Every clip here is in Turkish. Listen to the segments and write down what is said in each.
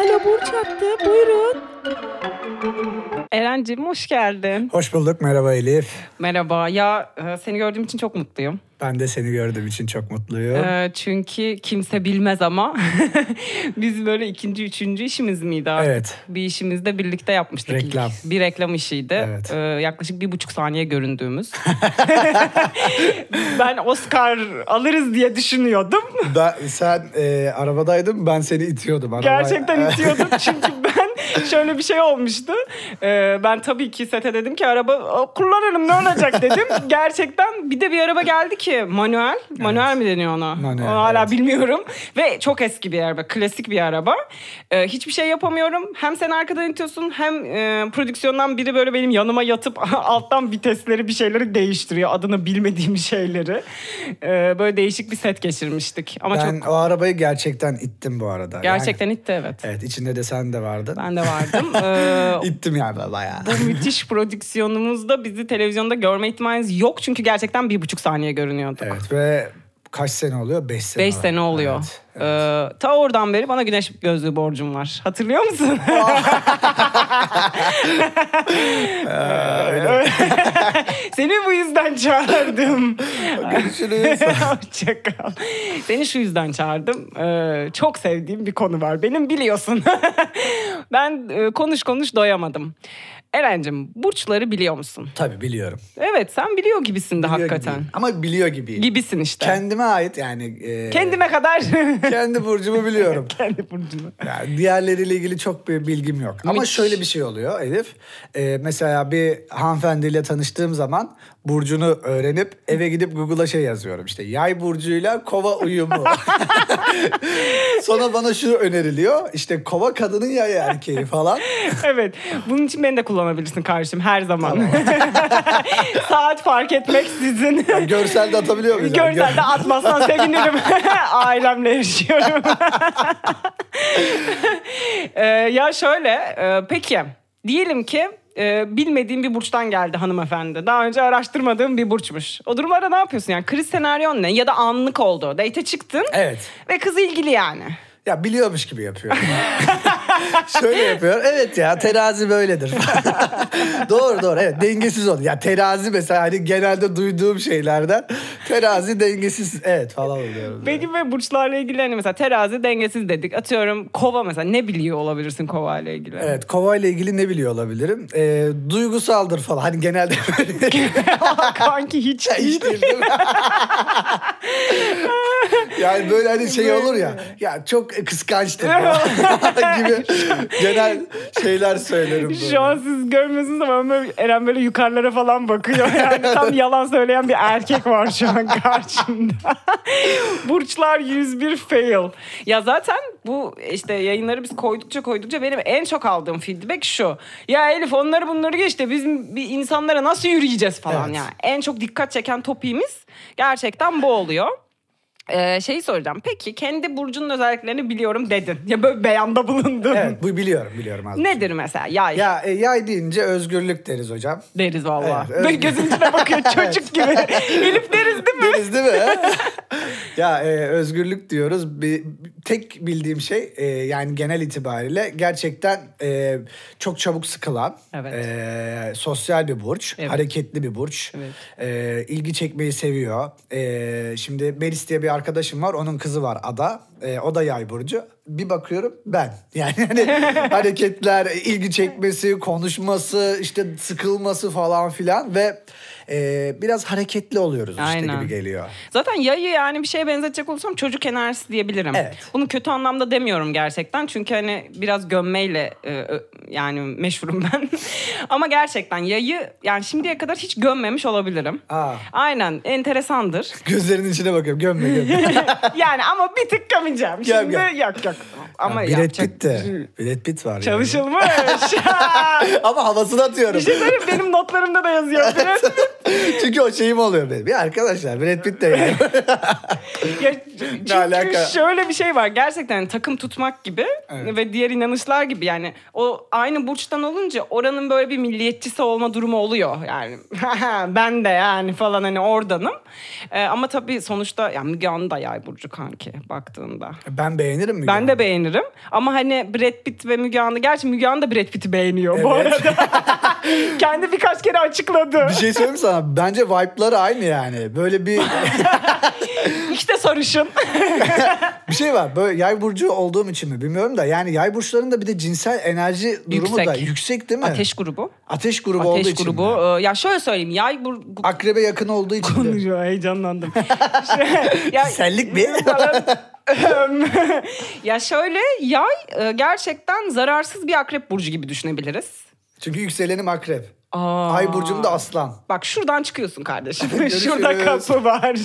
Alo Burç attı. Buyurun. Eren'cim hoş geldin. Hoş bulduk. Merhaba Elif. Merhaba. Ya e, seni gördüğüm için çok mutluyum. Ben de seni gördüğüm için çok mutluyum. E, çünkü kimse bilmez ama biz böyle ikinci, üçüncü işimiz miydi artık? Evet. Bir işimizi de birlikte yapmıştık. ilk. Reklam. Bir reklam işiydi. Evet. E, yaklaşık bir buçuk saniye göründüğümüz. ben Oscar alırız diye düşünüyordum. Ben, sen e, arabadaydın ben seni itiyordum. Arabaya. Gerçekten itiyordum çünkü şöyle bir şey olmuştu. Ee, ben tabii ki sete dedim ki araba "Aa, kullanırım ne olacak dedim. Gerçekten bir de bir araba geldi ki manuel. Manuel mi deniyor ona? Manuel, Onu hala evet. bilmiyorum. Ve çok eski bir araba. Klasik bir araba. Ee, hiçbir şey yapamıyorum. Hem sen arkadan itiyorsun hem e, prodüksiyondan biri böyle benim yanıma yatıp alttan vitesleri bir şeyleri değiştiriyor. Adını bilmediğim şeyleri. Ee, böyle değişik bir set geçirmiştik. Ama Ben çok o arabayı gerçekten ittim bu arada. Yani- gerçekten itti evet. evet içinde de sen de vardın. Ben de vardım. Ee, İttim yani bayağı. bu müthiş prodüksiyonumuzda bizi televizyonda görme ihtimaliniz yok. Çünkü gerçekten bir buçuk saniye görünüyorduk. Evet ve kaç sene oluyor? Beş sene. Beş sene oluyor. Evet, evet. Ee, ta oradan beri bana güneş gözlüğü borcum var. Hatırlıyor musun? Seni bu yüzden çağırdım. Görüşürüz. Hoşçakal. Seni şu yüzden çağırdım. Ee, çok sevdiğim bir konu var. Benim biliyorsun. Ben e, konuş konuş doyamadım. Eren'cim burçları biliyor musun? Tabii biliyorum. Evet sen biliyor gibisin de Biliyor hakikaten. gibiyim. Ama biliyor gibiyim. Gibisin işte. Kendime ait yani. e, Kendime kadar. Kendi burcumu biliyorum. Kendi burcunu. Yani diğerleriyle ilgili çok bir bilgim yok. Ama Müthiş. şöyle bir şey oluyor Elif. Ee, mesela bir hanımefendiyle tanıştığım zaman burcunu öğrenip eve gidip Google'a şey yazıyorum. İşte yay burcuyla kova uyumu. Sonra bana şu öneriliyor. İşte kova kadının yay erkeği falan. Evet. Bunun için beni de kullanabilirsin kardeşim her zaman. Saat fark etmeksizin. Yani görsel de atabiliyor muyuz? Görsel de atmazsan sevinirim. Ailemle yaşıyorum. Ee, ya şöyle, e, peki diyelim ki e, bilmediğim bir burçtan geldi hanımefendi. Daha önce araştırmadığım bir burçmuş. O durumlarda ne yapıyorsun yani? Kriz senaryon ne? Ya da anlık oldu. Date'e çıktın Evet. ve kız ilgili yani. Ya biliyormuş gibi yapıyor. Şöyle yapıyor. Evet ya terazi böyledir. doğru doğru evet dengesiz oldu. Ya terazi mesela hani genelde duyduğum şeylerden terazi dengesiz evet falan oluyor. Peki ve burçlarla ilgili hani mesela terazi dengesiz dedik. Atıyorum kova mesela ne biliyor olabilirsin kova ile ilgili? Evet kova ile ilgili ne biliyor olabilirim? Ee, duygusaldır falan. Hani genelde böyle Kanki hiç hiç değil. değil değil? Yani böyle hani şey olur ya. Ya çok kıskançtır falan gibi genel şeyler söylerim. Böyle. Şu an siz görmüyorsunuz ama böyle, Eren böyle yukarılara falan bakıyor. Yani tam yalan söyleyen bir erkek var şu an karşımda. Burçlar 101 fail. Ya zaten bu işte yayınları biz koydukça koydukça benim en çok aldığım feedback şu. Ya Elif onları bunları geçti biz bir insanlara nasıl yürüyeceğiz falan Evet. yani. En çok dikkat çeken topiğimiz gerçekten bu oluyor. Ee, şeyi soracağım. Peki kendi burcunun özelliklerini biliyorum dedin. Ya böyle beyanda bulundun. Evet bu biliyorum biliyorum az. Nedir mesela? Yay. Ya e, yay deyince özgürlük deriz hocam. Deriz valla. Evet, Böyle gözümün içine bakıyor çocuk gibi. Elif deriz değil mi? Deriz değil mi? ya e, özgürlük diyoruz. Bir, tek bildiğim şey e, yani genel itibariyle gerçekten e, çok çabuk sıkılan, Evet. e, sosyal bir burç, Evet. hareketli bir burç, Evet. e, ilgi çekmeyi seviyor. E, şimdi Melis diye bir arkadaşım var, onun kızı var Ada. E, o da yay burcu. Bir bakıyorum ben. Yani hani hareketler, ilgi çekmesi, konuşması, işte sıkılması falan filan ve e, biraz hareketli oluyoruz işte Aynen. gibi geliyor. Zaten yayı yani bir şeye benzetecek olursam çocuk enerjisi diyebilirim. Evet. Bunu kötü anlamda demiyorum gerçekten. Çünkü hani biraz gömmeyle e, yani meşhurum ben. Ama gerçekten yayı yani şimdiye kadar hiç gömmemiş olabilirim. Aa. Aynen enteresandır. Gözlerinin içine bakıyorum. Gömme gömme. yani ama bir tık gömeceğim. Göm, Şimdi göm. yok yok. Ama Brad yapacak Pitt de. şey- Brad Pitt var. yani. Çalışılmış. Ama havasını atıyorum. bir şey söyleyeyim benim notlarımda da yazıyor. Biraz Çünkü o şeyim oluyor benim. Ya arkadaşlar Brad Pitt de yani. Ya, çünkü alaka? şöyle bir şey var gerçekten takım tutmak gibi Evet. ve diğer inanışlar gibi yani o aynı burçtan olunca oranın böyle bir milliyetçisi olma durumu oluyor yani ben de yani falan hani oradanım Ee, ama tabii sonuçta yani Müge Anlı da yay burcu kanki baktığında. Ben beğenirim Müge Ben de beğenirim. Ama hani Brad Pitt ve Müge Anlı. Gerçi Müge Anlı da Brad Pitt'i beğeniyor bu Evet. arada. Kendi birkaç kere açıkladı. Bir şey söyleyeyim mi Bence vibe'ları aynı yani. Böyle bir İşte sarışın. bir şey var. Böyle yay burcu olduğum için mi bilmiyorum da yani yay burçlarında bir de cinsel enerji durumu da Yüksek. yüksek değil mi? Ateş grubu. Ateş grubu olduğu Ateş için grubu. mi? Ee, Ya şöyle söyleyeyim. Yay bur- Akrebe yakın olduğu için konuşuyor. Heyecanlandım. Ya, Senlik mi? ya şöyle yay e, gerçekten zararsız bir akrep burcu gibi düşünebiliriz. Çünkü yükselenim akrep. Aa. Ay burcum da aslan. Bak şuradan çıkıyorsun kardeşim. Şurada kapı var.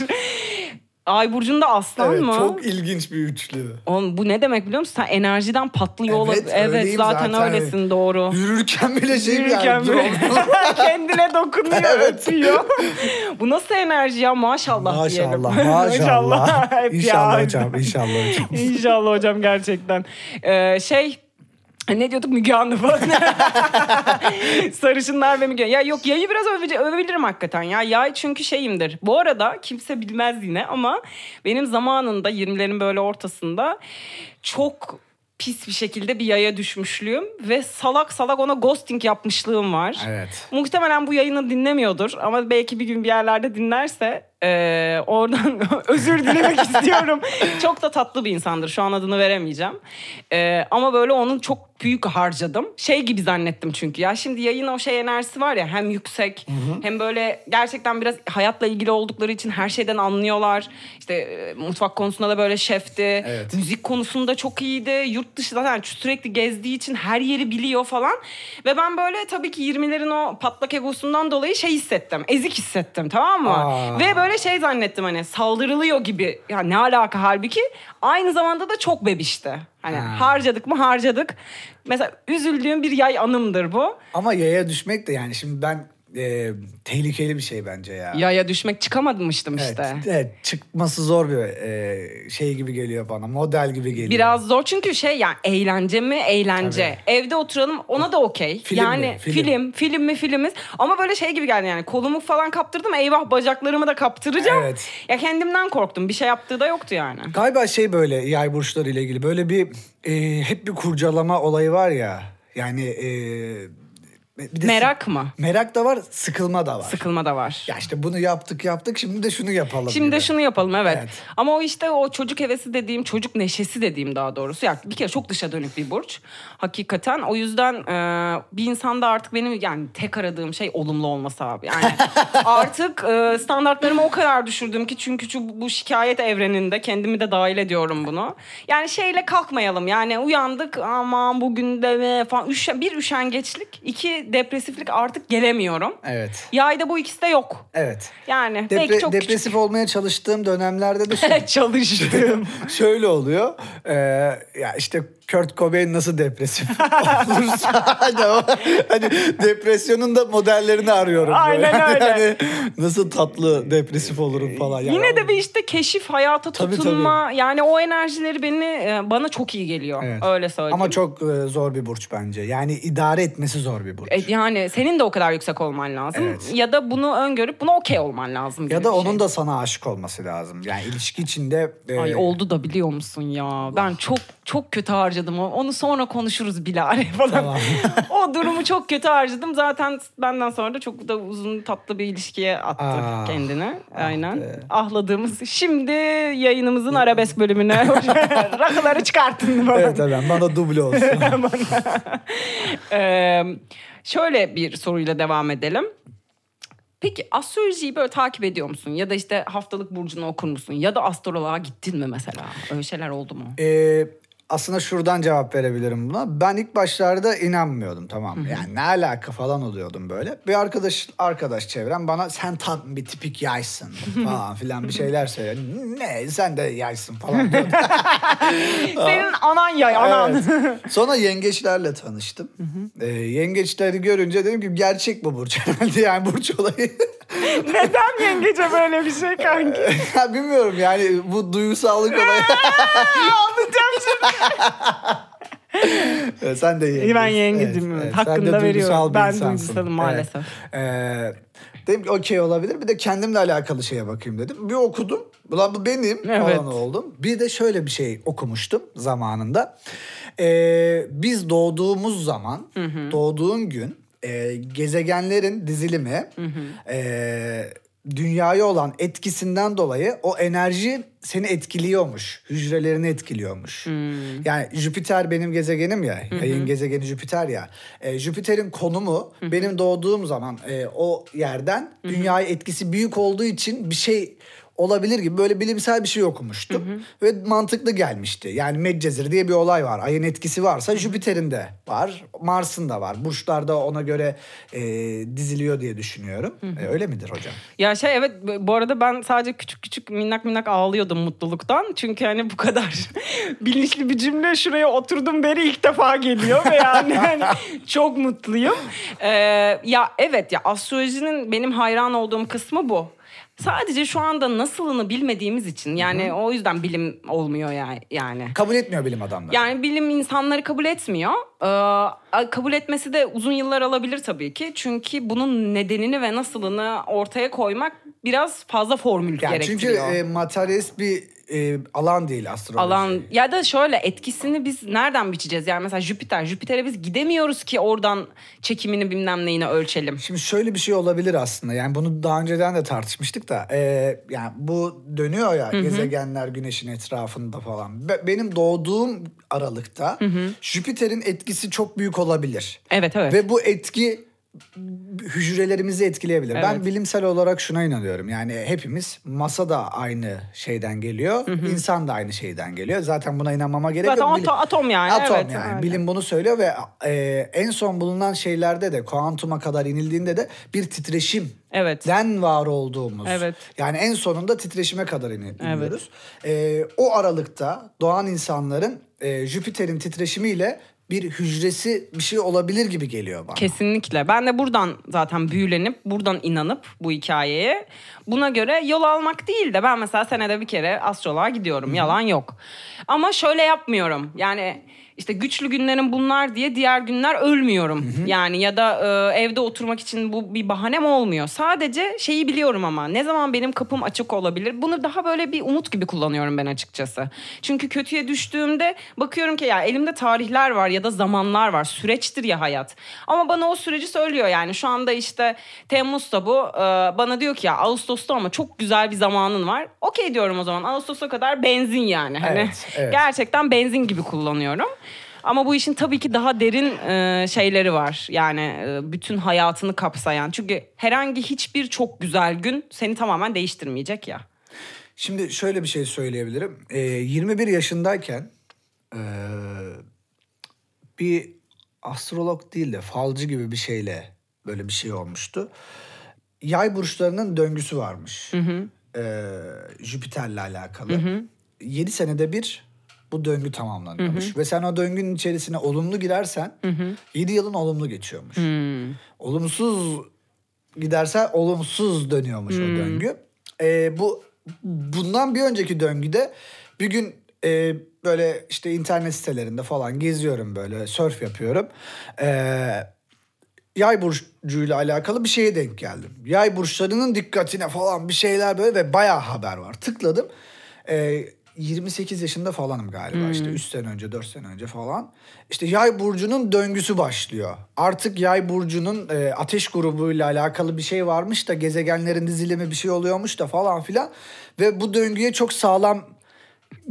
Ay burcunda aslan evet, mı? çok ilginç bir üçlü. Oğlum, bu ne demek biliyor musun? Sen enerjiden patlıyor Evet, olabilir. Evet zaten, zaten. öylesin doğru. Yürürken bile şey Yürürken yani. bile kendine dokunuyor, Evet. öpüyor. bu nasıl enerji ya maşallah, diyelim. Maşallah, maşallah. İnşallah hocam, inşallah hocam. İnşallah hocam gerçekten. Ee, şey ne diyorduk Müge Anlı falan. Sarışınlar ve Müge Ya yok yayı biraz övece, övebilirim hakikaten ya. Yay çünkü şeyimdir. Bu arada kimse bilmez yine ama benim zamanında 20'lerin böyle ortasında çok pis bir şekilde bir yaya düşmüşlüğüm ve salak salak ona ghosting yapmışlığım var. Evet. Muhtemelen bu yayını dinlemiyordur ama belki bir gün bir yerlerde dinlerse eee, oradan özür dilemek istiyorum. Çok da tatlı bir insandır. Şu an adını veremeyeceğim. Eee, ama böyle onun çok büyük harcadım. Şey gibi zannettim çünkü. Ya şimdi yayın o şey enerjisi var ya hem yüksek hem böyle gerçekten biraz hayatla ilgili oldukları için her şeyden anlıyorlar. İşte e, mutfak konusunda da böyle şefti. Evet. Müzik konusunda çok iyiydi. Yurt dışı zaten sürekli gezdiği için her yeri biliyor falan. Ve ben böyle tabii ki 20'lerin o patlak egosundan dolayı şey hissettim. Ezik hissettim tamam mı? Aa. Ve böyle şey zannettim hani saldırılıyor gibi. Ya ne alaka halbuki aynı zamanda da çok bebişti. Hani Ha. harcadık mı harcadık. Mesela üzüldüğüm bir yay anımdır bu. Ama yaya düşmek de yani şimdi ben e, tehlikeli bir şey bence ya. Yaya düşmek çıkamamıştım Evet, işte. evet, çıkması zor bir e, şey gibi geliyor bana. Model gibi geliyor. Biraz zor çünkü şey yani eğlence mi eğlence. Evde oturalım ona da okey. Yani mi? Film. film. film mi filmiz. Ama böyle şey gibi geldi yani kolumu falan kaptırdım eyvah bacaklarımı da kaptıracağım. Evet. Ya kendimden korktum bir şey yaptığı da yoktu yani. Galiba şey böyle yay burçları ile ilgili böyle bir e, hep bir kurcalama olayı var ya. Yani e, bir de Merak mı? merak da var, sıkılma da var. Sıkılma da var. Ya işte bunu yaptık yaptık şimdi de şunu yapalım. Şimdi de gibi. şunu yapalım evet. Evet. Ama o işte o çocuk hevesi dediğim, çocuk neşesi dediğim daha doğrusu. Ya bir kere çok dışa dönük bir burç. Hakikaten o yüzden e, bir insanda artık benim yani tek aradığım şey olumlu olması abi. Yani artık e, standartlarımı o kadar düşürdüm ki çünkü şu, bu şikayet evreninde kendimi de dahil ediyorum bunu. Yani şeyle kalkmayalım. Yani uyandık aman bugün de mi falan. Üşen, bir üşengeçlik, iki depresiflik artık gelemiyorum. Evet. Yayda bu ikisi de yok. Evet. Yani Depre- belki çok depresif olmaya çalıştığım dönemlerde de şu- çalıştım. şöyle oluyor. Ee, ya işte Kurt Cobain nasıl depresif olursa hani, o, hani depresyonun da modellerini arıyorum. böyle. Aynen öyle. Hani nasıl tatlı depresif olurum falan. Yani Yine de bir işte keşif, hayata Tabii, tutunma. Yani o enerjileri beni e, bana çok iyi geliyor. Evet. Öyle söyleyeyim. Ama çok e, zor bir burç bence. Yani idare etmesi zor bir burç. E, yani senin de o kadar yüksek olman lazım. Evet. Ya da bunu öngörüp buna okey olman lazım. ya da onun şey. da sana aşık olması lazım. Yani ilişki içinde e, Ay oldu da biliyor musun ya? Ben çok çok kötü harcadım. Onu sonra konuşuruz Bilal falan. Tamam. o durumu çok kötü harcadım. Zaten benden sonra da çok da uzun tatlı bir ilişkiye attı Ah, kendini. Aynen. be. Ahladığımız. Şimdi yayınımızın arabesk bölümüne rakıları çıkartın bana. Evet evet bana duble olsun. Ee, şöyle bir soruyla devam edelim. Peki astrolojiyi böyle takip ediyor musun? Ya da işte haftalık burcunu okur musun? Ya da astroloğa gittin mi mesela? Öyle şeyler oldu mu? Ee, aslında şuradan cevap verebilirim buna. Ben ilk başlarda inanmıyordum tamam mı? Yani ne alaka falan oluyordum böyle. Bir arkadaş arkadaş çevrem bana sen tam bir tipik yaysın falan filan bir şeyler söylüyor. Ne sen de yaysın falan diyordu. Senin anan yay anan. Evet. Sonra yengeçlerle tanıştım. Ee, yengeçleri görünce dedim ki gerçek bu burç herhalde yani burç olayı. Neden yengece böyle bir şey kanki? Ya Bilmiyorum yani bu duygusallık olayı. Evet, sen de yengeçsin. Ben yengecim, evet. Hakkını sen de da veriyorum. Ben insansın. duygusalım maalesef. Evet. Ee, dedim ki okey olabilir. Bir de kendimle alakalı şeye bakayım dedim. Bir okudum. Ulan bu benim Evet. falan oldum. Bir de şöyle bir şey okumuştum zamanında. Ee, biz doğduğumuz zaman, doğduğun gün e, gezegenlerin dizilimi e, dünyaya olan etkisinden dolayı o enerji seni etkiliyormuş. Hücrelerini etkiliyormuş. Yani Jüpiter benim gezegenim ya. Yayın gezegeni Jüpiter ya. E, Jüpiter'in konumu benim doğduğum zaman e, o yerden dünyaya etkisi büyük olduğu için bir şey olabilir gibi böyle bilimsel bir şey okumuştum. Ve mantıklı gelmişti. Yani Medcezir diye bir olay var. Ayın etkisi varsa Jüpiter'in de var. Mars'ın da var. Burçlarda ona göre e, diziliyor diye düşünüyorum. E, öyle midir hocam? Ya şey evet bu arada ben sadece küçük küçük minnak minnak ağlıyordum mutluluktan. Çünkü hani bu kadar bilinçli bir cümle şuraya oturdum beri ilk defa geliyor ve yani hani çok mutluyum. Ee, ya evet ya astrolojinin benim hayran olduğum kısmı bu. Sadece şu anda nasılını bilmediğimiz için yani o yüzden bilim olmuyor yani. yani. Kabul etmiyor bilim adamları. Yani bilim insanları kabul etmiyor. Ee, kabul etmesi de uzun yıllar alabilir tabii ki. Çünkü bunun nedenini ve nasılını ortaya koymak biraz fazla formül Yani çünkü gerektiriyor. e, materyalist bir e, alan değil astroloji. Alan ya da şöyle etkisini biz nereden biçeceğiz? Yani mesela Jüpiter. Jüpiter'e biz gidemiyoruz ki oradan çekimini bilmem neyini ölçelim. Şimdi şöyle bir şey olabilir aslında. Yani bunu daha önceden de tartışmıştık da. e, yani bu dönüyor ya gezegenler güneşin etrafında falan. Be- benim doğduğum aralıkta Jüpiter'in etkisi çok büyük olabilir. Evet evet. Ve bu etki hücrelerimizi etkileyebilir. Ben Evet. bilimsel olarak şuna inanıyorum. Yani hepimiz masa da aynı şeyden geliyor. insan da aynı şeyden geliyor. Zaten buna inanmama gerek Zaten yok. ato- atom yani, Atom evet, yani. öyle. Bilim bunu söylüyor ve e, en son bulunan şeylerde de kuantuma kadar inildiğinde de bir titreşim Evet. den var olduğumuz. Evet. Yani en sonunda titreşime kadar in- iniyoruz. E, o aralıkta doğan insanların e, Jüpiter'in titreşimiyle bir hücresi bir şey olabilir gibi geliyor bana. Kesinlikle. Ben de buradan zaten büyülenip, buradan inanıp bu hikayeye buna göre yol almak değil de ben mesela senede bir kere astroloğa gidiyorum. Yalan yok. Ama şöyle yapmıyorum. Yani işte güçlü günlerim bunlar diye diğer günler ölmüyorum. Yani ya da e, evde oturmak için bu bir bahanem olmuyor. Sadece şeyi biliyorum ama ne zaman benim kapım açık olabilir? Bunu daha böyle bir umut gibi kullanıyorum ben açıkçası. Çünkü kötüye düştüğümde bakıyorum ki ya elimde tarihler var ya da zamanlar var. Süreçtir ya hayat. Ama bana o süreci söylüyor yani. Şu anda işte Temmuz'da bu. e, bana diyor ki ya Ağustos'ta ama çok güzel bir zamanın var. Okey diyorum o zaman. Ağustos'a kadar benzin yani. Hani Evet, evet. gerçekten benzin gibi kullanıyorum. Ama bu işin tabii ki daha derin e, şeyleri var. Yani e, bütün hayatını kapsayan. Çünkü herhangi hiçbir çok güzel gün seni tamamen değiştirmeyecek ya. Şimdi şöyle bir şey söyleyebilirim. Ee, 21 yaşındayken ee, bir astrolog değil de falcı gibi bir şeyle böyle bir şey olmuştu. Yay burçlarının döngüsü varmış. Ee, Jüpiter'le alakalı. 7 senede bir bu döngü tamamlanıyormuş. Ve sen o döngünün içerisine olumlu girersen 7 yılın olumlu geçiyormuş. Olumsuz gidersen olumsuz dönüyormuş o döngü. Ee, bu bundan bir önceki döngüde bir gün e, böyle işte internet sitelerinde falan geziyorum böyle surf yapıyorum. Ee, yay burcuyla alakalı bir şeye denk geldim. Yay burçlarının dikkatine falan bir şeyler böyle ve bayağı haber var. Tıkladım. Ee, 28 yaşında falanım galiba işte 3 sene önce 4 sene önce falan. İşte yay burcunun döngüsü başlıyor. Artık yay burcunun e, ateş grubuyla alakalı bir şey varmış da gezegenlerin dizilimi bir şey oluyormuş da falan filan. Ve bu döngüye çok sağlam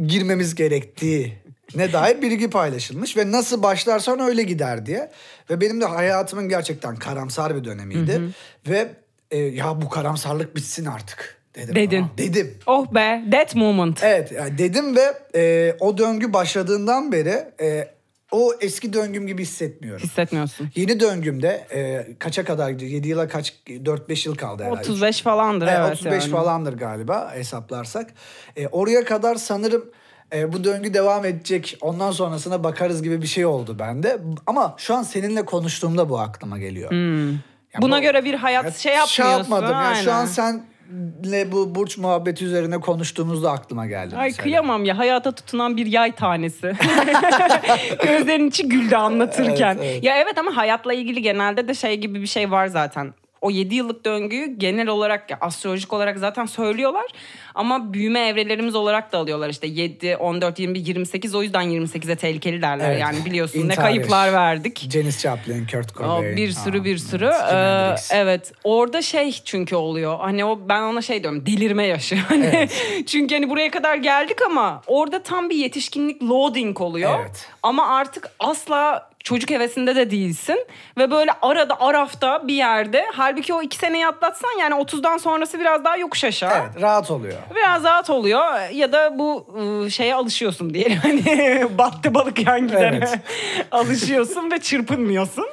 girmemiz gerektiği ne dair bilgi paylaşılmış ve nasıl başlarsan öyle gider diye. Ve benim de hayatımın gerçekten karamsar bir dönemiydi. Ve e, ya bu karamsarlık bitsin artık dedim. Dedin. ama. Dedim. Oh be that moment. Evet yani dedim ve e, o döngü başladığından beri e, o eski döngüm gibi hissetmiyorum. Hissetmiyorsun. Yeni döngümde e, kaça kadar gidiyor? 7 yıla kaç 4-5 yıl kaldı herhalde. 35 falandır Evet, evet. 35 yani. falandır galiba hesaplarsak. E, oraya kadar sanırım e, bu döngü devam edecek. Ondan sonrasına bakarız gibi bir şey oldu bende. Ama şu an seninle konuştuğumda bu aklıma geliyor. Hmm. Buna bu- göre bir hayat şey yapmıyorsun. yapmadım. Yani şu an aynen. Senle bu burç muhabbeti üzerine konuştuğumuzda aklıma geldi. Ay mesela. kıyamam ya hayata tutunan bir yay tanesi. Gözlerin içi güldü anlatırken. Evet, evet. Ya evet ama hayatla ilgili genelde de şey gibi bir şey var zaten. O 7 yıllık döngüyü genel olarak ya, astrolojik olarak zaten söylüyorlar. Ama büyüme evrelerimiz olarak da alıyorlar işte 7, 14, 21, 28 o yüzden 28'e tehlikeli derler. Evet. Yani biliyorsun ne İntihar kayıplar yaşı. verdik. Janis Joplin, Kurt O Cobain. bir sürü Aa, bir sürü. evet, Ee, evet. Orada şey çünkü oluyor. Hani o ben ona şey diyorum delirme yaşı. Hani çünkü hani buraya kadar geldik ama orada tam bir yetişkinlik loading oluyor. Evet. Ama artık asla çocuk hevesinde de değilsin ve böyle arada arafta bir yerde halbuki o iki seneyi atlatsan yani 30'dan sonrası biraz daha yokuş aşağı. Evet rahat oluyor. Biraz rahat oluyor ya da bu ıı, şeye alışıyorsun diyelim. Hani battı balık yan gidene Evet. alışıyorsun ve çırpınmıyorsun.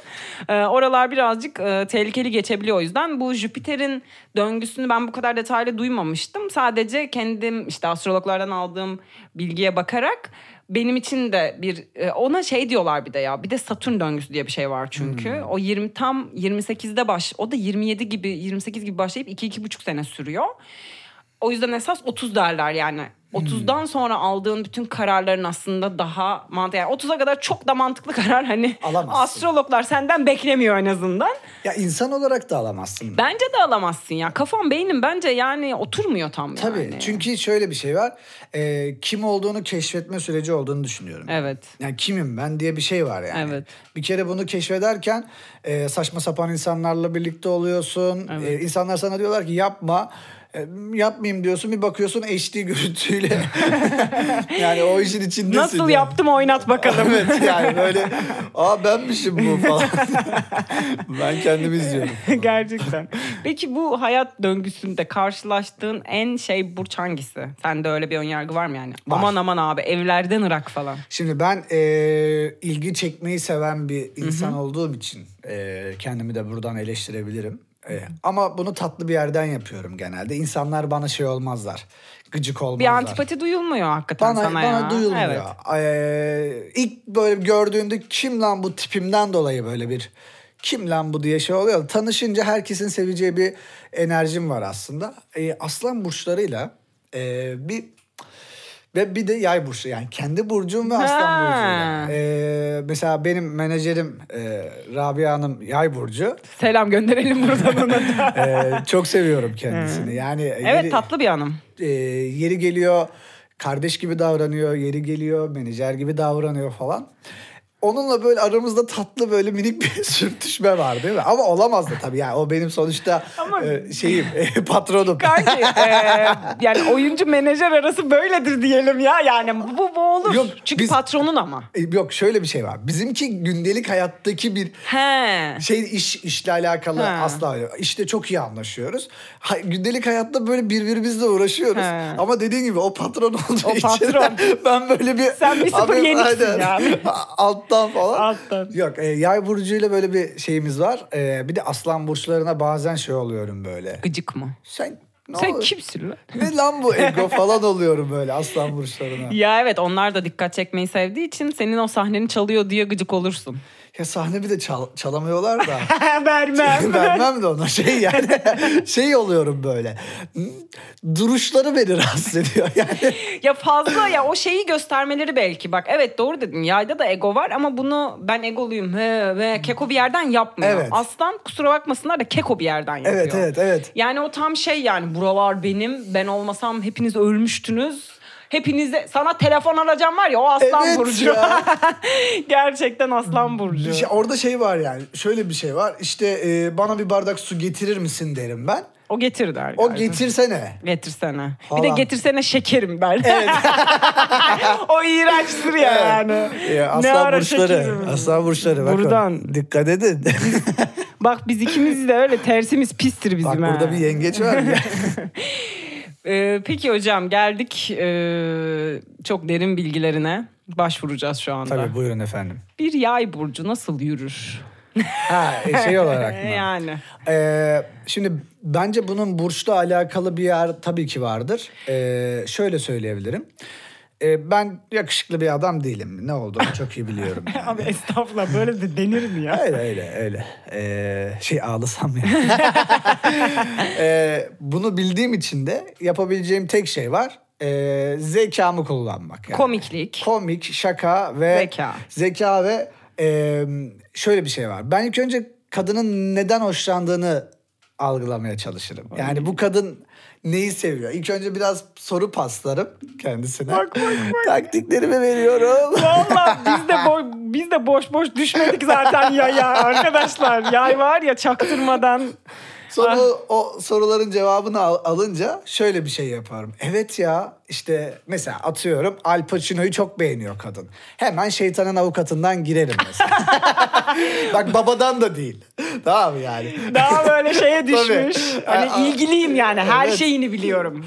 Ee, oralar birazcık e, tehlikeli geçebiliyor o yüzden. Bu Jüpiter'in döngüsünü ben bu kadar detaylı duymamıştım. Sadece kendim işte astrologlardan aldığım bilgiye bakarak benim için de bir e, ona şey diyorlar bir de ya bir de Satürn döngüsü diye bir şey var çünkü. O 20 tam 28'de baş o da 27 gibi 28 gibi başlayıp 2 iki buçuk sene sürüyor. O yüzden esas 30 derler yani. 30'dan sonra aldığın bütün kararların aslında daha mantıklı. Yani 30'a kadar çok da mantıklı karar hani Alamazsın. astrologlar senden beklemiyor en azından. Ya insan olarak da alamazsın. Bence de alamazsın ya. Kafam beynim bence yani oturmuyor tam Tabii yani. çünkü şöyle bir şey var. Ee, kim olduğunu keşfetme süreci olduğunu düşünüyorum. Evet. Yani kimim ben diye bir şey var yani. Evet. Bir kere bunu keşfederken e, saçma sapan insanlarla birlikte oluyorsun. E, insanlar sana diyorlar ki yapma. E, yapmayayım diyorsun bir bakıyorsun HD görüntüyle. yani o işin içindesin. Nasıl yani. yaptım oynat bakalım. evet yani böyle aa benmişim bu falan. ben kendimi izliyorum. Gerçekten. Peki bu hayat döngüsünde karşılaştığın en şey burç hangisi? Sende öyle bir önyargı var mı yani? Var. Aman aman abi evlerden ırak falan. Şimdi ben e, ilgi çekmeyi seven bir insan olduğum için e, kendimi de buradan eleştirebilirim. E, ama bunu tatlı bir yerden yapıyorum genelde. İnsanlar bana şey olmazlar. Gıcık olmazlar. Bir antipati duyulmuyor hakikaten bana, sana bana ya. duyulmuyor. Evet. Ee, ilk böyle gördüğünde kim lan bu tipimden dolayı böyle bir kim lan bu diye şey oluyor. Tanışınca herkesin seveceği bir enerjim var aslında. Ee, aslan burçlarıyla e, bir ve bir de yay burcu yani kendi burcum ve aslan burcuyla. Ee, mesela benim menajerim e, Rabia Hanım yay burcu. Selam gönderelim buradan ona da. Ee, çok seviyorum kendisini. Yani Evet yeri- tatlı bir hanım. e, yeri geliyor kardeş gibi davranıyor, yeri geliyor menajer gibi davranıyor falan. Onunla böyle aramızda tatlı böyle minik bir sürtüşme var değil mi? Ama olamaz da tabii yani o benim sonuçta Ama- e, şeyim e, patronum. Kanki e, yani oyuncu menajer arası böyledir diyelim ya. Yani bu, bu olur. Yok, Çünkü biz- patronun ama. E, Yok şöyle bir şey var. Bizimki gündelik hayattaki bir He. şey iş işle alakalı Ha. asla. İşte çok iyi anlaşıyoruz. Ha, gündelik hayatta böyle birbirimizle uğraşıyoruz. Ha. Ama dediğin gibi o patron olduğu O için patron. ben böyle bir Sen bir sıfır Abi, yeniksin aynen. yani. Alttan falan. Alttan. Yok e, yay burcuyla böyle bir şeyimiz var. E, bir de aslan burçlarına bazen şey oluyorum böyle. Gıcık mı? Sen ne Sen olur? kimsin lan? Ne lan bu ego falan oluyorum böyle aslan burçlarına. Ya evet onlar da dikkat çekmeyi sevdiği için senin o sahneni çalıyor diye gıcık olursun. Ya sahne bir de çal- çalamıyorlar da. Vermem. Vermem de ona şey yani şey oluyorum böyle. Duruşları beni rahatsız ediyor yani. ya fazla ya o şeyi göstermeleri belki bak evet doğru dedin yayda da ego var ama bunu ben egoluyum he, ve keko bir yerden yapmıyor. Evet. Aslan kusura bakmasınlar da keko bir yerden yapıyor. Evet evet evet. Yani o tam şey yani buralar benim ben olmasam hepiniz ölmüştünüz. Hepinize sana telefon alacağım var ya o aslan Evet burcu. ya. Gerçekten aslan burcu. Bir şey- orada şey var yani şöyle bir şey var işte e, bana bir bardak su getirir misin derim ben. O getir der. O galiba. getirsene. Getirsene. Bir Falan. de getirsene şekerim der. o iğrençtir ya yani. Ya, ne aslan ara burçları. Aslan burçları. Bakın, Buradan. Dikkat edin. Bak biz ikimiz de öyle tersimiz pistir bizim. Bak ha. burada bir yengeç var. Ee, peki hocam geldik ee, çok derin bilgilerine başvuracağız şu anda. Tabii buyurun efendim. Bir yay burcu nasıl yürür? Ha e, şey olarak mı? yani. Ee, şimdi bence bunun burçla alakalı bir yer tabii ki vardır. Ee, şöyle söyleyebilirim. Ee, ben yakışıklı bir adam değilim. Ne olduğunu çok iyi biliyorum. yani. Abi estağfurullah böyle de denir mi ya? Öyle öyle öyle. Ee, şey ağlasam ya. Ee, bunu bildiğim için de yapabileceğim tek şey var. Ee, zekamı kullanmak. Yani. Komiklik. Komik, şaka ve Zeka. zeka ve e, şöyle bir şey var. Ben ilk önce kadının neden hoşlandığını algılamaya çalışırım. Yani bu kadın neyi seviyor? İlk önce biraz soru paslarım kendisine. Bak, bak, bak. Taktiklerimi veriyorum. Valla biz de bo- biz de boş boş düşmedik zaten yaya arkadaşlar. Yay var ya çaktırmadan. Sonra o, o soruların cevabını al- alınca şöyle bir şey yaparım. Evet ya işte mesela atıyorum Al Pacino'yu çok beğeniyor kadın. Hemen şeytanın avukatından girerim mesela. Bak babadan da değil. Tamam mı yani? Daha böyle şeye düşmüş. Hani ilgiliyim yani her evet. şeyini biliyorum.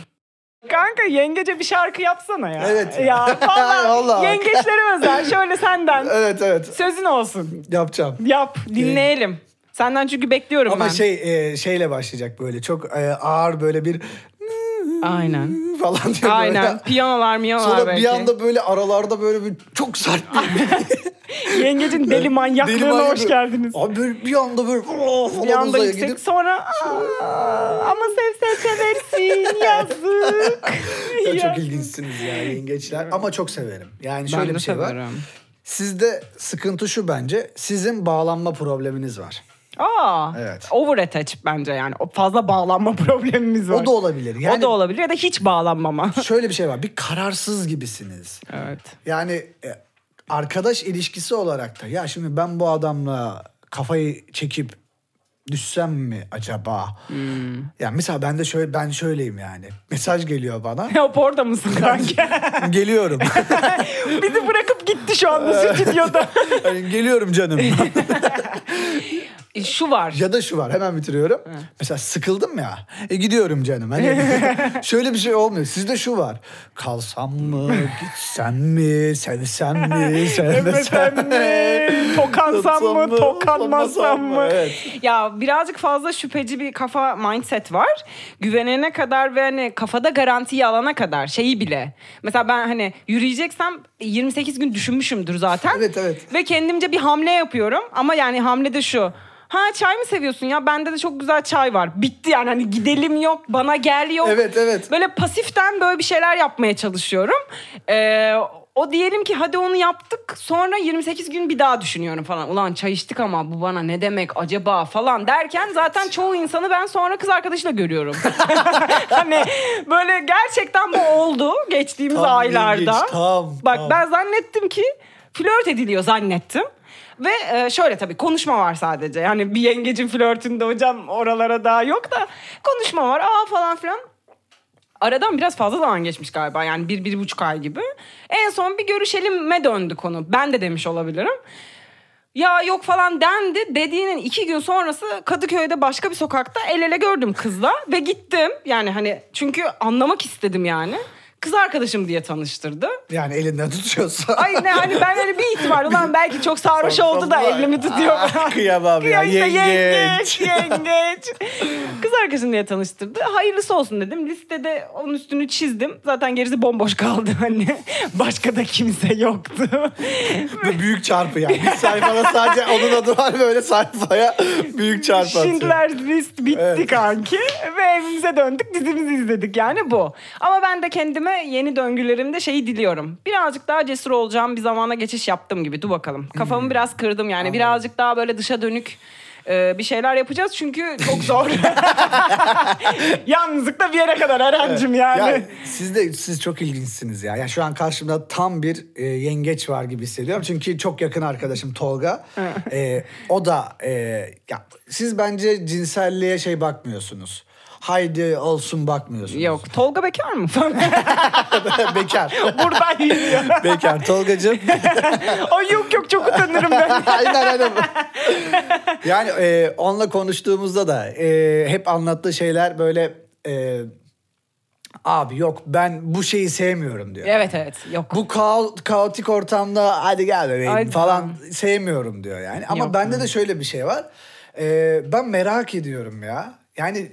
Kanka yengece bir şarkı yapsana ya. Evet ya. Ya valla Vallahi. yengeçlere özel şöyle senden Evet evet sözün olsun. yapacağım. Yap dinleyelim. Senden çünkü bekliyorum Ama ben. şey e, şeyle başlayacak böyle çok e, ağır böyle bir Aynen. falan diyor Aynen. böyle. Piyanolar miyanolar Sonra belki. bir anda böyle aralarda böyle bir çok sert bir Yengecin deli manyaklığına deli manyak- hoş geldiniz. Abi böyle bir anda böyle falan Bir anda yüksek gidip sonra "Aa, ama sevsen seversin yazık. Ya çok ilginçsiniz ya yengeçler ama çok severim. Yani şöyle Ben bir şey var. severim. Sizde sıkıntı şu bence. Sizin bağlanma probleminiz var. Aa, Evet. over attach bence yani. O fazla bağlanma problemimiz var. O da olabilir. Yani o da olabilir ya da hiç bağlanmama. şöyle bir şey var. Bir kararsız gibisiniz. evet. Yani e, arkadaş ilişkisi olarak da ya şimdi ben bu adamla kafayı çekip düşsem mi acaba? Hmm. Ya mesela ben de şöyle ben şöyleyim yani. Mesaj geliyor bana. Hop orada mısın kanka? Geliyorum. Bizi bırakıp gitti şu anda stüdyoda. Hani geliyorum canım. E, Şu var. Ya da şu var hemen bitiriyorum. Mesela sıkıldım ya. E gidiyorum canım. Hani şöyle bir şey olmuyor. Sizde şu var. Kalsam mı, gitsem mi, sevsem mi, sevmesem mi? Tokansam mı? Tokanmasam mı? Evet. Ya birazcık fazla şüpheci bir kafa mindset var. Güvenene kadar ve hani kafada garantiyi alana kadar şeyi bile. Mesela ben hani yürüyeceksem 28 gün düşünmüşümdür zaten. Evet, evet. Ve kendimce bir hamle yapıyorum. Ama yani hamle de şu. Ha çay mı seviyorsun ya? Bende de çok güzel çay var. Bitti yani hani gidelim yok, bana gel yok. Evet, evet. Böyle pasiften böyle bir şeyler yapmaya çalışıyorum. Ee, o diyelim ki hadi onu yaptık sonra 28 gün bir daha düşünüyorum falan. Ulan çay içtik ama bu bana ne demek acaba falan derken zaten çoğu insanı ben sonra kız arkadaşıyla görüyorum. hani böyle gerçekten bu oldu geçtiğimiz Tam aylarda. yengeç, tam, Bak tam. ben zannettim ki flört ediliyor zannettim. Ve e, şöyle tabii konuşma var sadece. Yani bir yengecin flörtünde hocam oralara daha yok da konuşma var. Aa falan filan. Aradan biraz fazla zaman geçmiş galiba yani bir, bir buçuk ay gibi. En son bir görüşelim'e döndü konu. Ben de demiş olabilirim. Ya yok falan dendi. Dediğinin iki gün sonrası Kadıköy'de başka bir sokakta el ele gördüm kızla. Ve gittim. Yani hani çünkü anlamak istedim yani. Kız arkadaşım diye tanıştırdı. Yani elinden tutuyorsa. Ay ne hani ben öyle bir ihtimal ulan belki çok sarhoş oldu da elimi tutuyor. Ah, kıyamam ya. işte Yengeç. yengeç. yengeç. Kız arkadaşım diye tanıştırdı. Hayırlısı olsun dedim. Listede onun üstünü çizdim. Zaten gerisi bomboş kaldı hani. Başka da kimse yoktu. Bu büyük çarpı yani. Bir sayfada sadece onun adı var böyle sayfaya büyük çarpı atıyor. Schindler List bitti Evet. kanki. Ve evimize döndük dizimizi izledik yani bu. Ama ben de kendime yeni döngülerimde şeyi diliyorum. Birazcık daha cesur olacağım bir zamana geçiş yaptım gibi. Dur bakalım. Kafamı Hmm. biraz kırdım yani. Birazcık daha böyle dışa dönük e, bir şeyler yapacağız çünkü çok zor. Yalnızlıkta bir yere kadar Eren'cim yani. Ya siz de siz çok ilginçsiniz ya. Ya şu an karşımda tam bir e, yengeç var gibi hissediyorum. Çünkü çok yakın arkadaşım Tolga. E, o da e, ya siz bence cinselliğe şey bakmıyorsunuz. Haydi olsun bakmıyorsunuz. Yok. Tolga bekar mı? Bekar. Buradan yürüyor. Bekar. Tolgacığım. Ay yok yok çok utanırım ben. aynen aynen. Yani e, onunla konuştuğumuzda da e, hep anlattığı şeyler böyle e, abi yok ben bu şeyi sevmiyorum diyor. evet evet yok. Bu kao- kaotik ortamda hadi gel bebeğim Hadi falan sevmiyorum diyor yani. Ama Yok. bende de şöyle bir şey var. Ee, ben merak ediyorum ya. Yani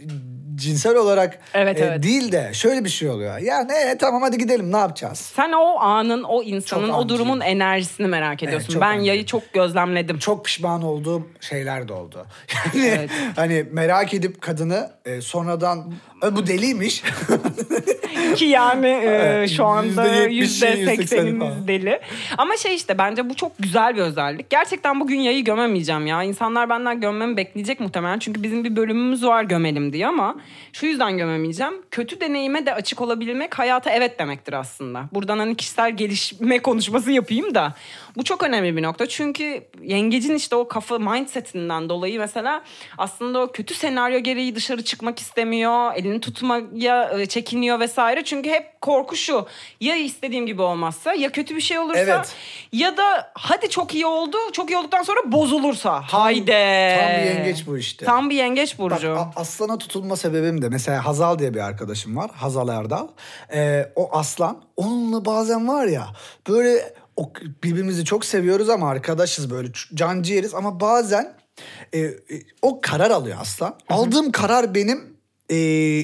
cinsel olarak Evet, e, evet. değil de şöyle bir şey oluyor. Ya ne tamam hadi gidelim ne yapacağız? Sen o anın, o insanın, Çok o durumun enerjisini merak ediyorsun. çok ben yayı çok gözlemledim. Çok pişman olduğum şeyler de oldu. Yani Evet. hani merak edip kadını e, sonradan "E, bu deliymiş. Ki yani e, Evet, şu anda %70'i, yüzde 80'i seksenimiz deli. Ama şey işte bence bu çok güzel bir özellik. Gerçekten bugün yayı gömemeyeceğim ya. İnsanlar benden gömmemi bekleyecek muhtemelen. Çünkü bizim bir bölümümüz var gömelim diye ama şu yüzden gömemeyeceğim. Kötü deneyime de açık olabilmek hayata evet demektir aslında. Buradan hani kişisel gelişme konuşması yapayım da. Bu çok önemli bir nokta. Çünkü yengecin işte o kafa mindsetinden dolayı mesela aslında o kötü senaryo gereği dışarı çıkmak istemiyor. Elini tutmaya e, çekiniyor vesaire. Çünkü hep korku şu. Ya istediğim gibi olmazsa ya kötü bir şey olursa Evet. ya da hadi çok iyi oldu. Çok iyi olduktan sonra bozulursa. Hayde. Tam bir yengeç bu işte. Tam bir yengeç Bak, burcu. a- aslana tutulma sebebim de mesela Hazal diye bir arkadaşım var. Hazal Erdal. Ee, o aslan. Onunla bazen var ya böyle o, birbirimizi çok seviyoruz ama arkadaşız böyle can ciğeriz ama bazen e, e, o karar alıyor aslan. Aldığım karar benim e,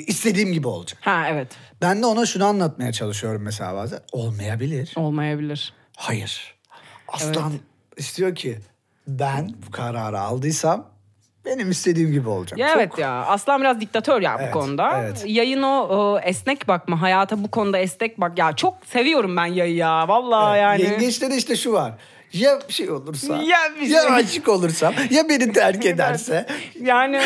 istediğim gibi olacak. ha evet. Ben de ona şunu anlatmaya çalışıyorum mesela bazen. Olmayabilir. Olmayabilir. Hayır. Aslan istiyor ki ben bu kararı aldıysam benim istediğim gibi olacak. Ya Çok- evet ya. Aslan biraz diktatör ya Evet, bu konuda. evet. Yayın o, o esnek bakma. Hayata bu konuda esnek bak. Ya çok seviyorum ben yayı ya. Vallahi yani. Yengeçte de işte şu var. Ya bir şey olursa, Ya bir ya şey- aşık olursam, ya beni terk ederse. Yani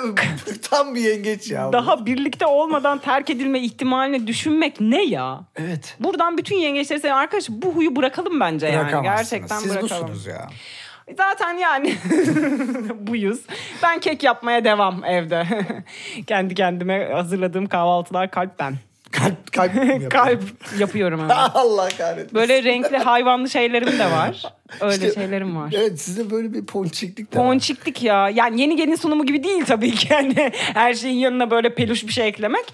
Tam bir yengeç ya. bu. daha birlikte olmadan terk edilme ihtimalini düşünmek ne ya? Evet. Buradan bütün yengeçleri seviyorum. Arkadaş bu huyu bırakalım bence yani. Gerçekten Siz bırakalım. busunuz ya. Zaten yani buyuz. Ben kek yapmaya devam evde. Kendi kendime hazırladığım kahvaltılar kalpten. Kalp, kalp mi yapıyor? Kalp yapıyorum hemen. Allah kahretsin. Böyle renkli hayvanlı şeylerim de var. Öyle İşte- şeylerim var. Evet sizde böyle bir ponçiklik de var. Ponçiklik ya. Yani yeni gelin sunumu gibi değil tabii ki. Yani her şeyin yanına böyle peluş bir şey eklemek.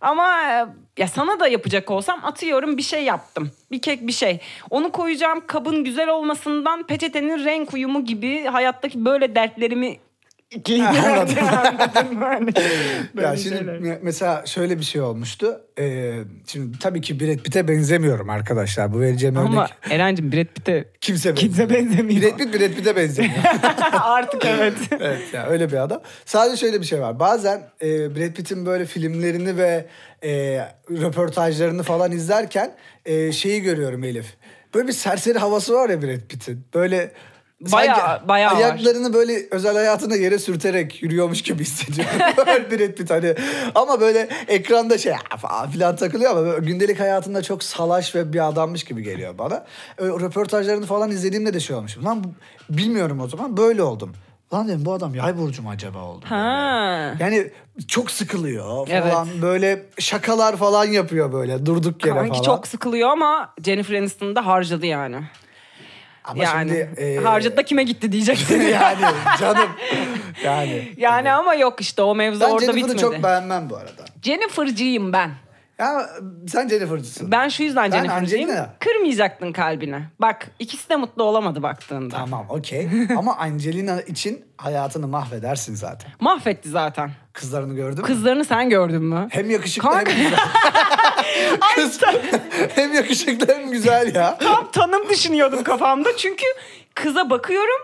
Ama e, ya sana da yapacak olsam atıyorum bir şey yaptım. Bir kek bir şey. Onu koyacağım kabın güzel olmasından peçetenin renk uyumu gibi hayattaki böyle dertlerimi Anladım. Anladın mı? Hani böyle ya şimdi şeyler. me- mesela şöyle bir şey olmuştu. Ee, şimdi tabii ki Brad Pitt'e benzemiyorum arkadaşlar. Bu vereceğim Ama örnek Eren'cim Brad Pitt'e kimse kimse benzemiyor. Brad Pitt Brad Pitt'e benzemiyor. Artık evet. evet ya öyle bir adam. Sadece şöyle bir şey var. Bazen e, Brad Pitt'in böyle filmlerini ve e, röportajlarını falan izlerken e, şeyi görüyorum Elif. Böyle bir serseri havası var ya Brad Pitt'in. Böyle Bayağı- sanki bayağı var. ayaklarını böyle özel hayatında yere sürterek yürüyormuş gibi hissediyorum. Brad Pitt hani ama böyle ekranda şey filan takılıyor ama böyle gündelik hayatında çok salaş ve bir adammış gibi geliyor bana. Ö- röportajlarını falan izlediğimde de şey olmuşum. Lan bilmiyorum o zaman böyle oldum. Lan dedim bu adam yay burcu mu acaba oldu? böyle? Ha. Yani çok sıkılıyor Evet. falan böyle şakalar falan yapıyor böyle durduk yere Kanki falan. çok sıkılıyor ama Jennifer Aniston da harcadı yani. Ama yani şimdi e, harcadı da kime gitti diyeceksin. yani canım yani. yani ama yok işte o mevzu Ben orada Jennifer'ı bitmedi. çok beğenmem bu arada. Jennifer'cıyım ben. Ya sen Jennifer'cısın. Ben şu yüzden Ben Jennifer'cıyım. Angelina. Kırmayacaktın kalbini. Bak ikisi de mutlu olamadı baktığında. Tamam okey. Ama Angelina için hayatını mahvedersin zaten. Mahvetti zaten. Kızlarını gördün mü? Kızlarını sen gördün mü? Hem yakışıklı Kanka- hem güzel. Kız hem yakışıklı hem güzel ya. Tam tanım düşünüyordum kafamda. Çünkü kıza bakıyorum.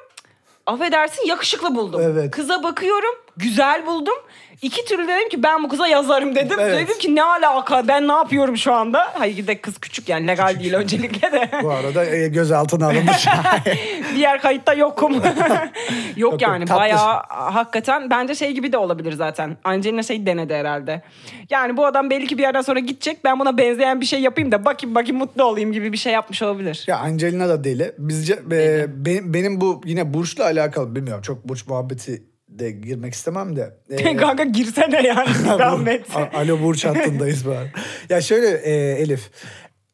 Affedersin yakışıklı buldum. Evet. Kıza bakıyorum güzel buldum. İki türlü dedim ki ben bu kıza yazarım dedim. Evet. Dedim ki ne alaka ben ne yapıyorum şu anda? Hayır de kız küçük yani legal değil öncelikle de. Bu arada e, gözaltına alınmış. Diğer kayıtta yokum. yok Yok, yani tatlı. bayağı hakikaten bence şey gibi de olabilir zaten. Angelina şey denedi herhalde. Yani bu adam belli ki bir yerden sonra gidecek. Ben buna benzeyen bir şey yapayım da bakayım bakayım mutlu olayım gibi bir şey yapmış olabilir. ya Angelina da deli. Bizce e, benim, benim bu yine burçla alakalı bilmiyorum. Çok burç muhabbeti de girmek istemem de. E, Kanka girsene yani rahmet. A- Alo Burç hattındayız arada. Ya şöyle e, Elif.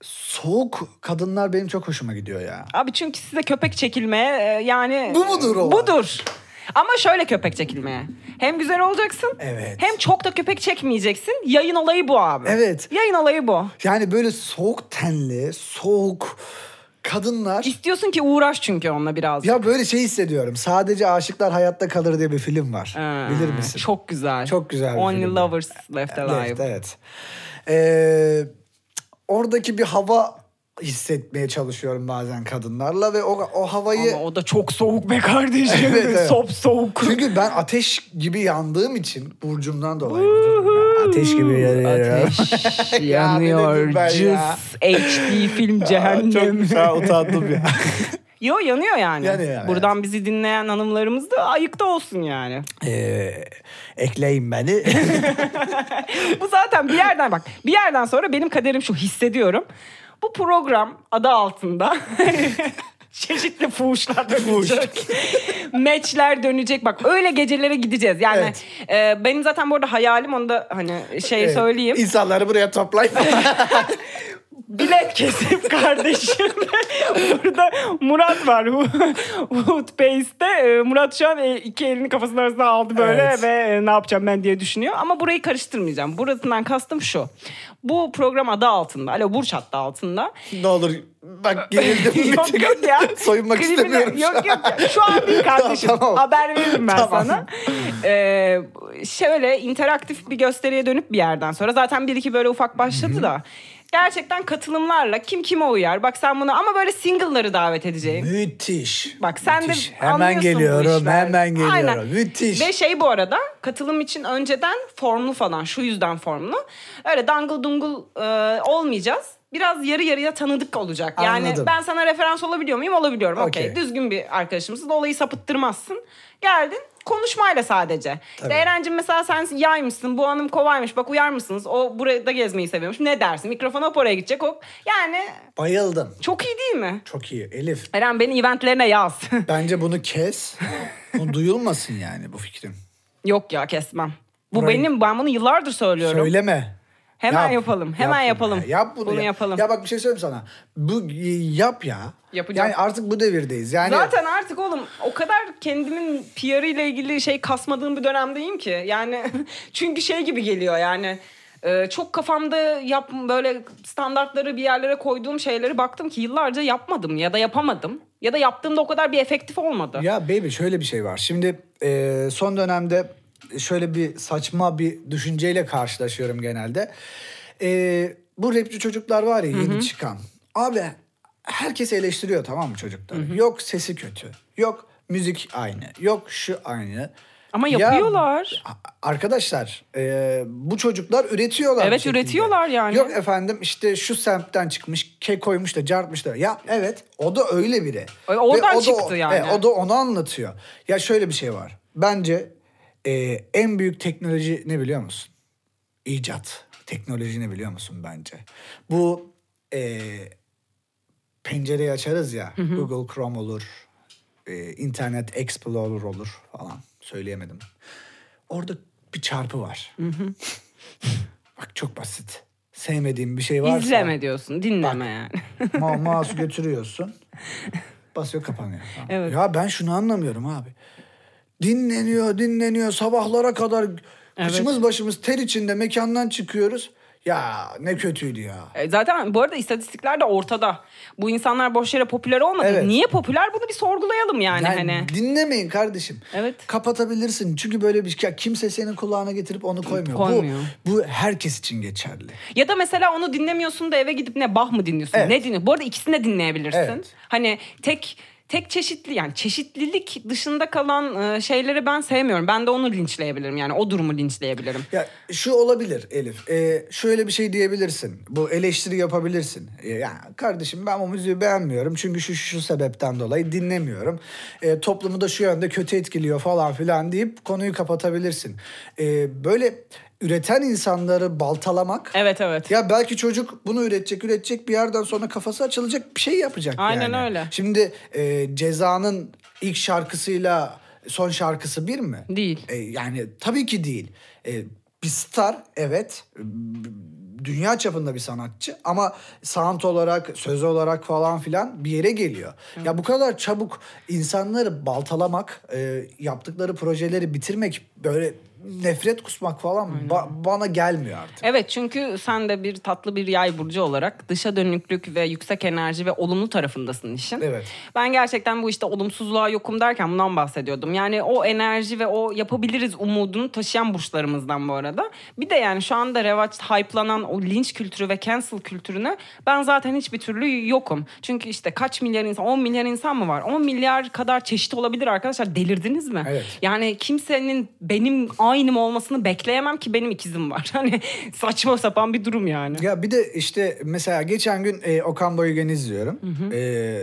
Soğuk kadınlar benim çok hoşuma gidiyor ya. Abi çünkü size köpek çekilmeye e, yani... Bu mudur o? Budur. Ama şöyle köpek çekilmeye. Hem güzel olacaksın. Evet. Hem çok da köpek çekmeyeceksin. Yayın olayı bu abi. Evet. Yayın olayı bu. Yani böyle soğuk tenli, soğuk kadınlar. İstiyorsun ki uğraş çünkü onunla biraz. Ya böyle şey hissediyorum. Sadece aşıklar hayatta kalır diye bir film var. Ha, Bilir misin? Çok güzel. Çok güzel bir Only film. Lovers Left Alive. Evet, evet. Ee, oradaki bir hava hissetmeye çalışıyorum bazen kadınlarla ve o, o havayı... Ama o da çok soğuk be kardeşim. Evet, evet. Sop soğuk. Çünkü ben ateş gibi yandığım için burcumdan dolayı. Ateş gibi yanıyor. Ateş yanıyor. Cız HD film cehennem. Çok ha, utandım ya. Yo yanıyor yani. Yanıyor yani. Buradan bizi dinleyen hanımlarımız da ayıkta olsun yani. Ee, ekleyin beni. Bu zaten bir yerden bak bir yerden sonra benim kaderim şu hissediyorum. Bu program adı altında çeşitli fuhuşlar dönecek. Meçler dönecek. Bak öyle gecelere gideceğiz. Yani e, benim zaten bu arada hayalim onu da hani şey Evet. söyleyeyim. İnsanları buraya toplayın. bilet kesip kardeşim. Burada Murat var. Woodpace'te. Ee, Murat şu an e, iki elini kafasının arasına aldı böyle Evet. ve e, ne yapacağım ben diye düşünüyor. Ama burayı karıştırmayacağım. Burasından kastım şu. Bu program adı altında. Alo Burç hattı altında. ne olur bak gerildim. yok yok ya. Soyunmak Klibine- istemiyorum. şu Yok an. yok. Şu an değil kardeşim. Tamam. Haber veririm ben Tamam. sana. Ee, şöyle interaktif bir gösteriye dönüp bir yerden sonra zaten bir iki böyle ufak başladı da. Gerçekten katılımlarla kim kime uyar. Bak sen bunu ama böyle single'ları davet edeceğim. Müthiş. Bak sen Müthiş. de Hemen anlıyorsun bu geliyorum, işlerden. hemen geliyorum. Aynen. Müthiş. Ve şey bu arada katılım için önceden formlu falan şu yüzden formlu. Öyle dangıl dungul e, olmayacağız. Biraz yarı yarıya tanıdık olacak. Yani Anladım. ben sana referans olabiliyor muyum? Olabiliyorum. Okey. Okey. Düzgün bir arkadaşımsın. Olayı sapıttırmazsın. Geldin konuşmayla sadece. Tabii. Eren'cim mesela sen yaymışsın. Bu hanım kovaymış. Bak uyar mısınız? O burada gezmeyi seviyormuş. Ne dersin? Mikrofon hop oraya gidecek. O yani Bayıldım. çok iyi değil mi? Çok iyi. Elif. Eren beni eventlerine yaz. Bence bunu kes. Bu duyulmasın yani bu fikrim. Yok ya kesmem. Bu Burayı- benim ben bunu yıllardır söylüyorum. Söyleme. Hemen Yap. yapalım. Hemen Yap yapalım. ya. Yap bunu, Bunu ya. yapalım. Ya bak bir şey söyleyeyim sana. Bu yap ya. Yapacağım. Yani artık bu devirdeyiz. Yani Zaten artık oğlum o kadar kendimin PR ile ilgili şey kasmadığım bir dönemdeyim ki. Yani çünkü şey gibi geliyor yani. e, çok kafamda yap böyle standartları bir yerlere koyduğum şeyleri baktım ki yıllarca yapmadım ya da yapamadım. Ya da yaptığımda o kadar bir efektif olmadı. Ya baby şöyle bir şey var. Şimdi e, son dönemde şöyle bir saçma bir düşünceyle karşılaşıyorum genelde. E, bu rapçi çocuklar var ya yeni çıkan. Abi herkes eleştiriyor tamam mı çocukları? Yok sesi kötü. Yok müzik aynı. Yok şu aynı. Ama Ya, yapıyorlar. a- arkadaşlar e, bu çocuklar üretiyorlar. Evet, üretiyorlar yani. Yok efendim işte şu semtten çıkmış, ke koymuş da cartmış da. Ya evet o da öyle biri. E, oradan Ve o da çıktı yani. e, o da onu anlatıyor. Ya şöyle bir şey var. Bence e, en büyük teknoloji ne biliyor musun? İcat. Teknoloji ne biliyor musun bence? Bu e, pencereyi açarız ya. Google Chrome olur. e, Internet Explorer olur falan. Söyleyemedim. Orada bir çarpı var. Bak çok basit. Sevmediğim bir şey varsa. İzleme diyorsun, dinleme yani. Ma mouse götürüyorsun. Basıyor kapanıyor. Tamam. Evet. Ya ben şunu anlamıyorum abi. Dinleniyor dinleniyor sabahlara kadar kıçımız başımız ter içinde mekandan çıkıyoruz. Ya ne kötüydü ya. E, Zaten bu arada istatistikler de ortada. Bu insanlar boş yere popüler olmadı. Evet. Niye popüler bunu bir sorgulayalım yani, Yani hani. dinlemeyin kardeşim. Evet. Kapatabilirsin. Çünkü böyle bir şey kimse senin kulağına getirip onu koymuyor. Koymuyor. Bu bu herkes için geçerli. Ya da mesela onu dinlemiyorsun da eve gidip ne bah mı dinliyorsun? Evet. Ne dinliyorsun? Bu arada ikisini de dinleyebilirsin. Evet. Hani tek tek çeşitli yani çeşitlilik dışında kalan e, şeyleri ben sevmiyorum. Ben de onu linçleyebilirim yani o durumu linçleyebilirim. Ya şu olabilir Elif. Ee, şöyle bir şey diyebilirsin. Bu eleştiri yapabilirsin. Ee, ya kardeşim ben bu müziği beğenmiyorum. Çünkü şu şu sebepten dolayı dinlemiyorum. Ee, toplumu da şu yönde kötü etkiliyor falan filan deyip konuyu kapatabilirsin. Ee, böyle üreten insanları baltalamak. Evet evet. Ya belki çocuk bunu üretecek, üretecek bir yerden sonra kafası açılacak bir şey yapacak Aynen yani. öyle. Şimdi e, Ceza'nın ilk şarkısıyla son şarkısı bir mi? Değil. E, yani tabii ki değil. E, bir star evet. Dünya çapında bir sanatçı ama sound olarak, söz olarak falan filan bir yere geliyor. Ya bu kadar çabuk insanları baltalamak, e, yaptıkları projeleri bitirmek, böyle nefret kusmak falan ba- bana gelmiyor artık. Evet çünkü sen de bir tatlı bir yay burcu olarak dışa dönüklük ve yüksek enerji ve olumlu tarafındasın işin. Evet. Ben gerçekten bu işte olumsuzluğa yokum derken bundan bahsediyordum. Yani o enerji ve o yapabiliriz umudunu taşıyan burçlarımızdan bu arada. Bir de yani şu anda revaç hype'lanan o linç kültürü ve cancel kültürüne ben zaten hiçbir türlü yokum. Çünkü işte kaç milyar insan 10 milyar insan mı var? 10 milyar kadar çeşit olabilir arkadaşlar delirdiniz mi? Evet. Yani kimsenin benim aynı mı olmasını bekleyemem ki benim ikizim var. Hani saçma sapan bir durum yani. Ya bir de işte mesela geçen gün e, Okan Bayülgen'i izliyorum. E,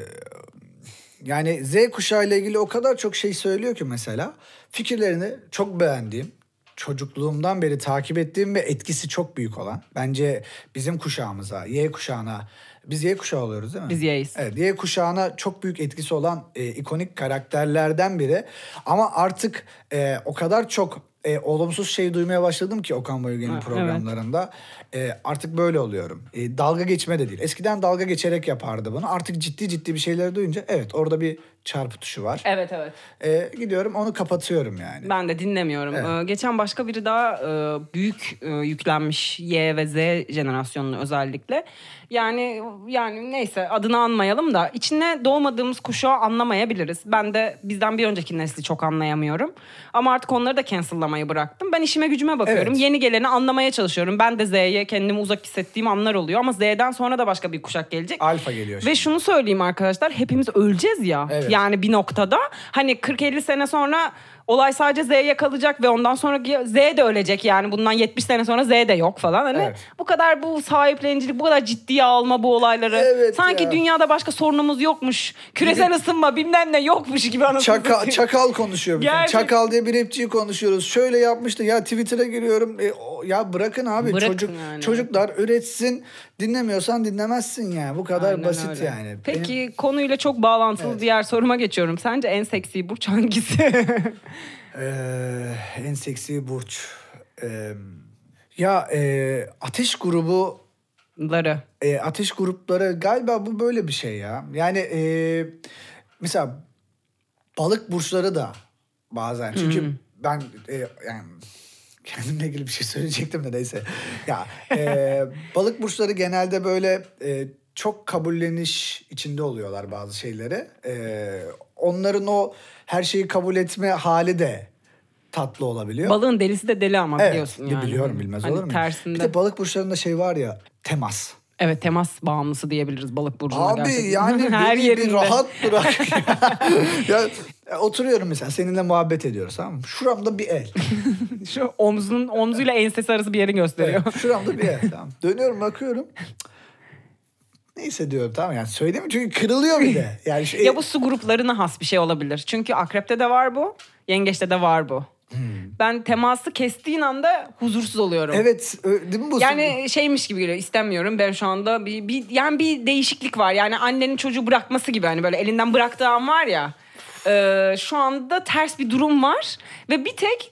yani Z kuşağı ile ilgili o kadar çok şey söylüyor ki mesela. Fikirlerini çok beğendiğim, çocukluğumdan beri takip ettiğim ve etkisi çok büyük olan. Bence bizim kuşağımıza, Y kuşağına, biz Y kuşağı oluyoruz değil mi? Biz Y'yiz. Evet, Y kuşağına çok büyük etkisi olan e, ikonik karakterlerden biri. Ama artık e, o kadar çok e, olumsuz şey duymaya başladım ki Okan Bayülgen'in Ha, programlarında. E, artık böyle oluyorum. E, dalga geçme de değil. Eskiden dalga geçerek yapardı bunu. Artık ciddi ciddi bir şeyleri duyunca evet orada bir çarpı tuşu var. Evet evet. E, gidiyorum onu kapatıyorum yani. Ben de dinlemiyorum. Evet. Ee, geçen başka biri daha e, büyük e, yüklenmiş Y ve Z jenerasyonunu özellikle. Yani yani neyse adını anmayalım da içine doğmadığımız kuşağı anlamayabiliriz. Ben de bizden bir önceki nesli çok anlayamıyorum. Ama artık onları da cancel'lamayı bıraktım. Ben işime gücüme bakıyorum. Evet. Yeni geleni anlamaya çalışıyorum. Ben de Z'ye kendimi uzak hissettiğim anlar oluyor ama Z'den sonra da başka bir kuşak gelecek. Alfa geliyor Ve şimdi. şunu söyleyeyim arkadaşlar hepimiz öleceğiz ya. Evet. Yani bir noktada. Hani 40-50 sene sonra olay sadece Z'ye kalacak ve ondan sonra Z de ölecek yani bundan 70 sene sonra Z de yok falan. Hani Evet. bu kadar bu sahiplenicilik bu kadar ciddiye alma bu olayları. Evet Sanki ya. dünyada başka sorunumuz yokmuş. Küresel ısınma bilmem ne yokmuş gibi anasını Çaka, çakal konuşuyor. Gerçek- Çakal diye bir rapçiyi konuşuyoruz. Şöyle yapmıştı. Ya Twitter'a giriyorum. E, o- ya bırakın abi. Bırakın Çocuk yani. çocuklar üretsin. Dinlemiyorsan dinlemezsin yani. Bu kadar Aynen basit öyle. yani. Peki Benim- konuyla çok bağlantılı Evet. diğer soruma geçiyorum. Sence en seksi burç hangisi? Ee, en seksi burç. Ee, ya e, ateş grubu Ları. e, ateş grupları galiba bu böyle bir şey ya. Yani e, mesela balık burçları da bazen. Çünkü ben e, yani kendimle ilgili bir şey söyleyecektim de neyse. Ya e, balık burçları genelde böyle e, çok kabulleniş içinde oluyorlar bazı şeyleri. E, onların o her şeyi kabul etme hali de tatlı olabiliyor. Balığın delisi de deli ama Evet, biliyorsun bi- yani. Biliyorum bilmez Hani olur muyum? Tersinde. Bir de balık burçlarında şey var ya temas. Evet temas bağımlısı diyebiliriz balık burcuna Abi gerçekten. yani her beni yerinde. bir rahat bırak. ya, ya oturuyorum mesela seninle muhabbet ediyoruz tamam mı? Şuramda bir el. Şu omzunun omzuyla ensesi arası bir yeri gösteriyor. Evet, şuramda bir el tamam. Dönüyorum bakıyorum. Neyse diyorum tamam yani söyleyeyim mi? Çünkü kırılıyor bir de. Yani şey, ya bu su gruplarına has bir şey olabilir. Çünkü akrepte de var bu, yengeçte de var bu. Hmm. Ben teması kestiğin anda huzursuz oluyorum. Evet değil mi bu? Yani şeymiş gibi geliyor istemiyorum ben şu anda bir, bir yani bir değişiklik var yani annenin çocuğu bırakması gibi hani böyle elinden bıraktığı an var ya e, şu anda ters bir durum var ve bir tek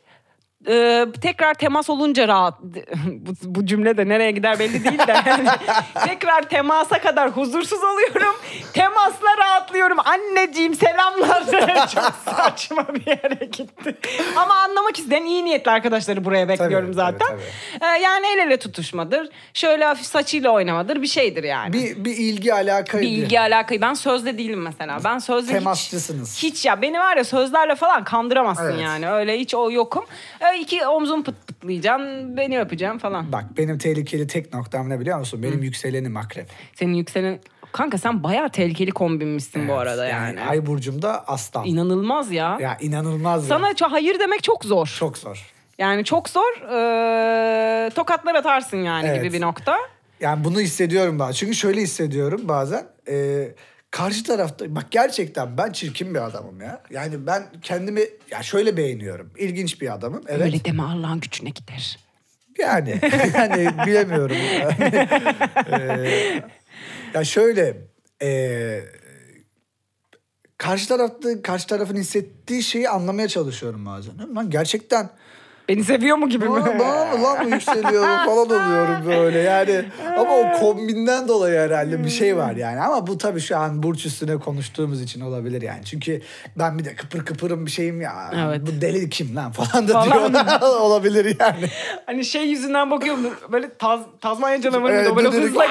e, tekrar temas olunca rahat bu, bu cümle de nereye gider belli değil de tekrar temasa kadar huzursuz oluyorum temasla rahatlıyorum anneciğim selamlar çok saçma bir yere gitti ama anlamak isteyen iyi niyetli arkadaşları buraya bekliyorum tabii, zaten tabii. ee, yani el ele tutuşmadır. Şöyle hafif saçıyla oynamadır. Bir şeydir yani. Bir, bir, bir ilgi alakaydı. ilgi alakayı. Ben sözde değilim mesela. Ben sözde Temasçısınız. hiç, hiç ya beni var ya sözlerle falan kandıramazsın Evet. yani. Öyle hiç o yokum. Ee, iki omzum pıt pıtlayacaksın. Beni öpeceğim falan. Bak benim tehlikeli tek noktam ne biliyor musun? Benim yükselenim akrep. Senin yükselen... Kanka sen bayağı tehlikeli kombinmişsin bu Evet, arada yani. Ay burcumda aslan. İnanılmaz ya. ya inanılmaz ya. Sana hayır demek çok zor. Çok zor. Yani çok zor. Ee, tokatlar atarsın yani Evet. gibi bir nokta. Yani bunu hissediyorum bazen. Çünkü şöyle hissediyorum bazen. Ee, karşı tarafta bak gerçekten ben çirkin bir adamım ya. Yani ben kendimi ya şöyle beğeniyorum. İlginç bir adamım. Evet. Öyle deme Allah'ın gücüne gider. Yani yani bilemiyorum. Yani, ee, ya şöyle ee, karşı tarafta karşı tarafın hissettiği şeyi anlamaya çalışıyorum bazen. Lan gerçekten Beni seviyor mu gibi mi? bana, mı lan mı yükseliyor falan oluyorum böyle yani. Ama o kombinden dolayı herhalde bir şey var yani. Ama bu tabii şu an burç üstüne konuştuğumuz için olabilir yani. Çünkü ben bir de kıpır kıpırım bir şeyim ya. Evet. Bu deli kim lan falan da Falan. diyor. olabilir yani. Hani şey yüzünden bakıyorum böyle taz, Tazmanya canavarı Evet, böyle dönerek- hızla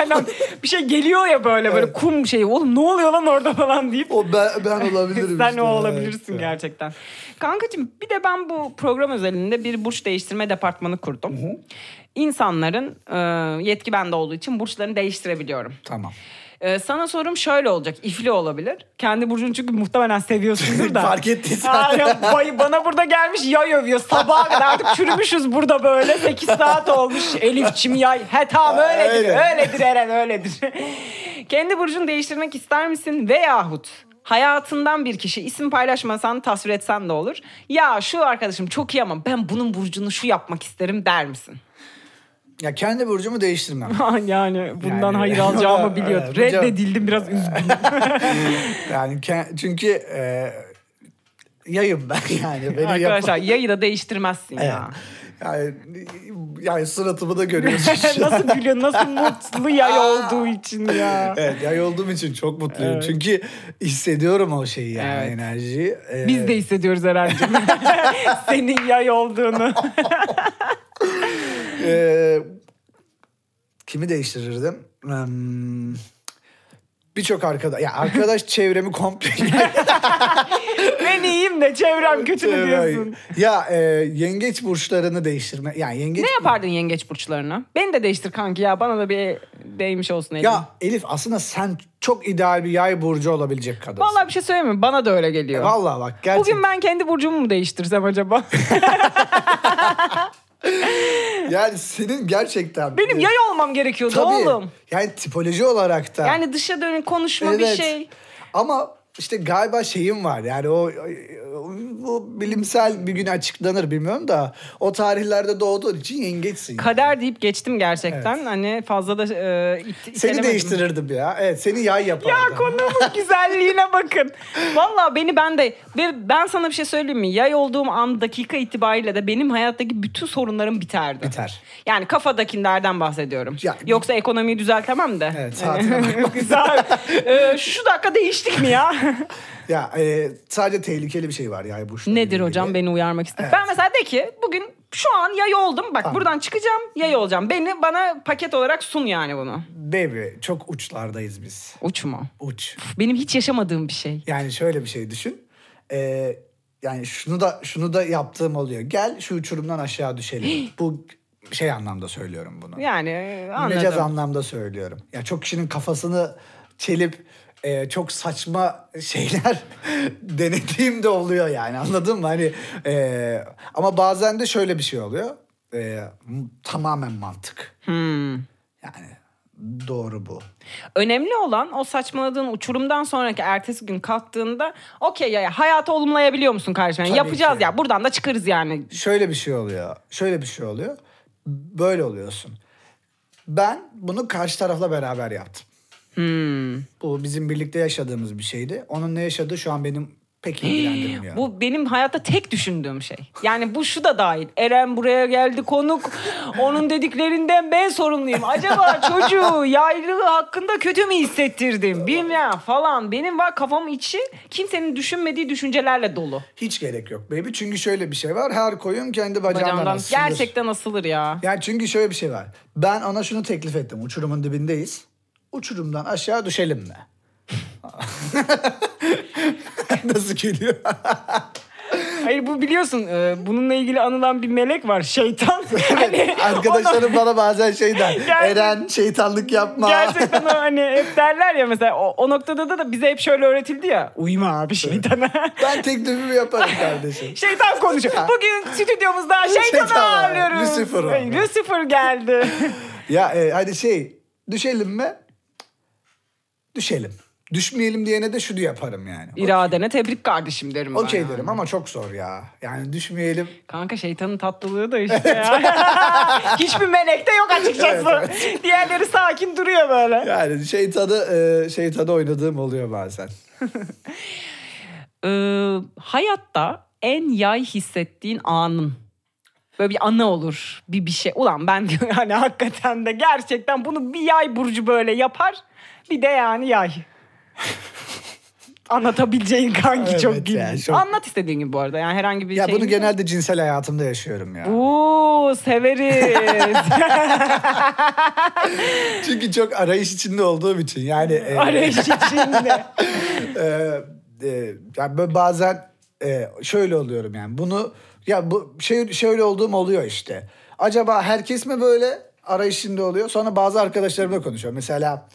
Aynen bir şey geliyor ya böyle böyle Evet. kum şeyi. Oğlum ne oluyor lan orada falan deyip. O ben, ben olabilirim Sen işte. o olabilirsin Evet. gerçekten. Kankacığım bir de ben bu program özelinde bir burç değiştirme departmanı kurdum. İnsanların e, yetki bende olduğu için burçlarını değiştirebiliyorum. Tamam. Ee, sana sorum şöyle olacak. İfli olabilir. Kendi burcunu çünkü muhtemelen seviyorsundur da. Fark ettiysen. Aynen, bay- bana burada gelmiş yay övüyor. Sabaha kadar artık çürümüşüz burada böyle. 8 saat olmuş. Elifçim yay. He tamam öyledir. Öyle. Öyledir Eren öyledir. Kendi burcunu değiştirmek ister misin? Veyahut hayatından bir kişi isim paylaşmasan tasvir etsen de olur. Ya şu arkadaşım çok iyi ama ben bunun burcunu şu yapmak isterim der misin? Ya kendi burcumu değiştirmem. yani bundan Yani- hayır alacağımı biliyordu. Evet, bu cevap- Reddedildim biraz üzgünüm. Yani çünkü e, yayım ben yani. Beni Arkadaşlar yapan- yayı da değiştirmezsin Evet. ya. Yani, yani suratımı da görüyorsun. nasıl gülüyor, nasıl mutlu yay olduğu için ya. Evet yay olduğum için çok mutluyum. Evet. Çünkü hissediyorum o şeyi yani Evet. enerjiyi. Ee, Biz de hissediyoruz Eren'cim. Senin yay olduğunu. e, kimi değiştirirdim? Hmm, Birçok arkadaş, ya arkadaş çevremi komple ben iyiyim de çevrem kötü mü diyorsun? Ya e, yengeç burçlarını değiştirme. Yani yengeç Ne yapardın yengeç burçlarına? Beni de değiştir kanki ya. Bana da bir değmiş olsun elim. Ya Elif aslında sen çok ideal bir yay burcu olabilecek kadınsın. Vallahi bir şey söyleyeyim mi? Bana da öyle geliyor. Vallahi bak gerçekten. Bugün ben kendi burcumu mu değiştirsem acaba? Yani senin gerçekten... Benim yay olmam gerekiyordu Tabii. oğlum. Yani tipoloji olarak da. Yani dışa dönük konuşma bir Evet. şey. Ama işte galiba şeyim var yani o, o bilimsel bir gün açıklanır bilmiyorum da o tarihlerde doğduğun için yengeçsin. Kader deyip geçtim gerçekten. Hani fazla da e, it- seni değiştirirdim ya. Evet seni yay yapardım. Ya konumun güzelliğine bakın. Vallahi beni ben de ve ben sana bir şey söyleyeyim mi? Yay olduğum an dakika itibariyle de benim hayattaki bütün sorunlarım biterdi. Biter. Yani kafadakilerden bahsediyorum. Ya- Yoksa ekonomiyi düzeltemem de. Evet, saatine bakmak. Güzel. Ee, şu dakika değiştik mi ya? Ya e, sadece tehlikeli bir şey var yay burçları. Nedir hocam beni uyarmak istedim. Evet. Ben mesela de ki bugün şu an yay oldum. Bak Tamam. buradan çıkacağım yay olacağım. Beni bana paket olarak sun yani bunu. Baby çok uçlardayız biz. Uç mu? Uç. Benim hiç yaşamadığım bir şey. Yani şöyle bir şey düşün. Ee, yani şunu da şunu da yaptığım oluyor. Gel şu uçurumdan aşağı düşelim. Bu şey anlamda söylüyorum bunu. Yani e, anladım. Mecaz anlamda söylüyorum. Ya çok kişinin kafasını çelip e, çok saçma şeyler denediğim de oluyor yani anladın mı? Hani e, ama bazen de şöyle bir şey oluyor. E, tamamen mantık. Hmm. Yani doğru bu. Önemli olan o saçmaladığın uçurumdan sonraki ertesi gün kalktığında okey ya, ya hayatı olumlayabiliyor musun kardeşim? Yani Tabii yapacağız ki. ya buradan da çıkarız yani. Şöyle bir şey oluyor. Şöyle bir şey oluyor. Böyle oluyorsun. Ben bunu karşı tarafla beraber yaptım. Hmm. Bu bizim birlikte yaşadığımız bir şeydi. Onun ne yaşadığı şu an benim pek ilgilendirmiyor. Bu benim hayatta tek düşündüğüm şey. Yani bu şu da dahil. Eren buraya geldi konuk. Onun dediklerinden ben sorumluyum. Acaba çocuğu yaylığı hakkında kötü mü hissettirdim? Bilmem falan. Benim var kafam içi kimsenin düşünmediği düşüncelerle dolu. Hiç gerek yok baby. Çünkü şöyle bir şey var. Her koyun kendi bacağından, Bacağımdan asılır. gerçekten asılır ya. Yani çünkü şöyle bir şey var. Ben ona şunu teklif ettim. Uçurumun dibindeyiz. Uçurumdan aşağı düşelim mi? Nasıl geliyor? Hayır bu biliyorsun e, bununla ilgili anılan bir melek var şeytan. Hani Arkadaşlarım bana bazen şey der. Eren şeytanlık yapma. Gerçekten o hani hep derler ya mesela o, o noktada da, da bize hep şöyle öğretildi ya. Uyma abi şeytana. Ben teklifimi yaparım kardeşim. Şeytan konuşuyor. Bugün stüdyomuzda şeytanı Şeytan ağırlıyoruz. Lucifer Lucifer geldi. Ya e, hadi şey düşelim mi? Düşelim. Düşmeyelim diyene de şunu yaparım yani. İradene tebrik kardeşim derim ben. Okey yani. derim ama çok zor ya. Yani düşmeyelim. Kanka şeytanın tatlılığı da işte ya. Hiçbir melekte yok açıkçası. Diğerleri sakin duruyor böyle. Yani şeytanı, e, şeytanı oynadığım oluyor bazen. Ee, hayatta en yay hissettiğin anın. Böyle bir anı olur. Bir bir şey. Ulan ben yani hakikaten de gerçekten bunu bir yay burcu böyle yapar. Bir de yani yay. Anlatabileceğin kanki Evet çok ya, ilginç. çok- Anlat istediğin gibi bu arada. Yani herhangi bir Ya şey. bunu genelde cinsel hayatımda yaşıyorum ya. Oo severiz. Çünkü çok arayış içinde olduğum için. Yani e, Arayış içinde. e, e, yani böyle bazen e, şöyle oluyorum yani. Bunu ya bu şey şöyle olduğum oluyor işte. Acaba herkes mi böyle arayışında oluyor? Sonra bazı arkadaşlarımla konuşuyorum. Mesela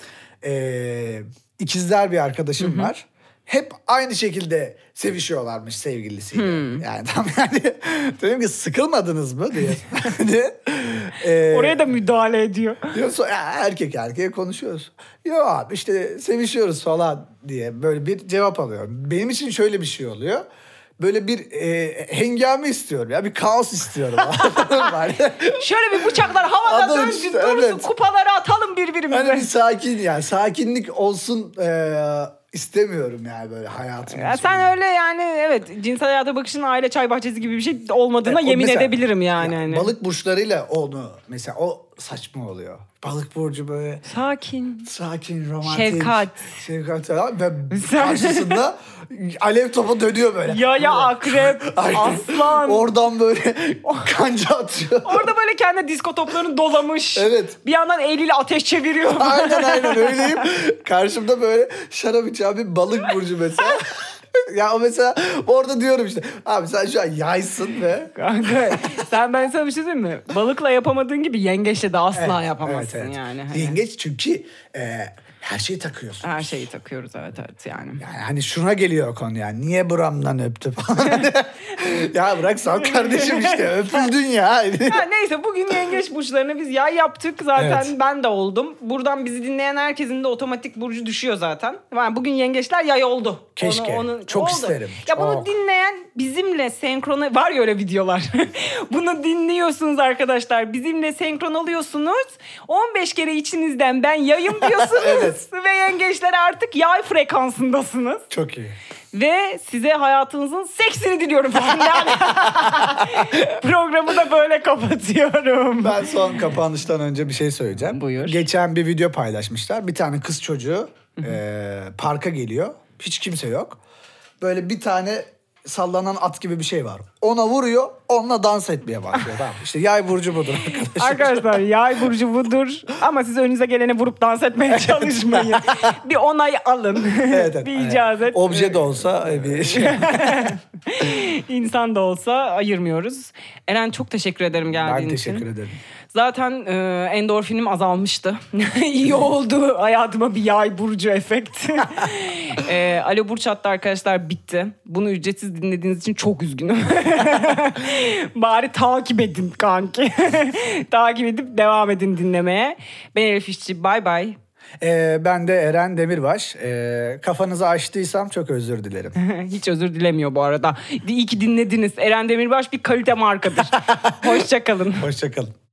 e, ikizler bir arkadaşım var. Hep aynı şekilde sevişiyorlarmış sevgilisiyle. Yani tam yani dedim ki sıkılmadınız mı diye. Hani, e, Oraya da müdahale ediyor. Diyorsun erkek erkeğe konuşuyoruz. Yok abi işte sevişiyoruz falan diye böyle bir cevap alıyorum. Benim için şöyle bir şey oluyor. Böyle bir e, hengame istiyorum ya bir kaos istiyorum. Var. Şöyle bir bıçaklar havada Adam dönsün işte, dursun evet. kupaları atalım birbirimize. hani bir sakin yani sakinlik olsun e, istemiyorum yani böyle hayatım. Ya sen öyle yani evet cinsel hayata bakışın aile çay bahçesi gibi bir şey olmadığına o yemin mesela- edebilirim yani. Ya hani. Balık burçlarıyla onu mesela o saçma oluyor. Balık burcu böyle Sakin. sakin, romantik. Şefkat. Şefkat falan ve karşısında alev topu dönüyor böyle. Yaya, akrep, Aynen. aslan. Oradan böyle kanca atıyor. Orada böyle kendi disko toplarını dolamış. Evet. Bir yandan eliyle ateş çeviriyor. aynen aynen öyleyim. Karşımda böyle şarap içen bir balık burcu mesela. ya o mesela orada diyorum işte abi sen şu an yaysın ve Kanka sen ben sana bir şey diyeyim mi? Balıkla yapamadığın gibi yengeçle de asla yapamazsın yani. Hani Yengeç çünkü e, her şeyi takıyorsun. her şeyi takıyoruz evet evet yani. Yani hani şuna geliyor konu yani. Niye buramdan öptü falan. ya bırak sal kardeşim işte öpüldün ya. Ha, neyse bugün yengeç burçlarını biz yay yaptık. Zaten Evet. ben de oldum. Buradan bizi dinleyen herkesin de otomatik burcu düşüyor zaten. Yani bugün yengeçler yay oldu. Keşke. Çok isterim. Ya bunu Çok. dinleyen bizimle senkrona var ya öyle videolar. bunu dinliyorsunuz arkadaşlar. Bizimle senkron oluyorsunuz. 15 kere içinizden ben yayım diyorsunuz. Evet. Ve yengeçler artık yay frekansındasınız. Çok iyi. Ve size hayatınızın seksini diliyorum. Programı da böyle kapatıyorum. Ben son kapanıştan önce bir şey söyleyeceğim. Buyur. Geçen bir video paylaşmışlar. Bir tane kız çocuğu e, parka geliyor. Hiç kimse yok. Böyle bir tane sallanan at gibi bir şey var. Ona vuruyor, onunla dans etmeye başlıyor. tamam. İşte yay burcu budur arkadaşlar. Arkadaşlar yay burcu budur ama siz önünüze geleni vurup dans etmeye çalışmayın. bir onay alın. Evet, evet. bir icazet. Obje de olsa e, bir şey. İnsan da olsa ayırmıyoruz. Eren çok teşekkür ederim geldiğin Ben için. teşekkür ederim. Zaten e, endorfinim azalmıştı. İyi oldu hayatıma bir yay burcu efekt. e, Alo Burç hattı arkadaşlar bitti. Bunu ücretsiz dinlediğiniz için çok üzgünüm. Bari takip edin kanki. takip edip devam edin dinlemeye. Ben Elif İşçi bay bay. Ee, ben de Eren Demirbaş. Ee, kafanızı açtıysam çok özür dilerim. Hiç özür dilemiyor bu arada. İyi ki dinlediniz. Eren Demirbaş bir kalite markadır. Hoşçakalın. Hoşçakalın.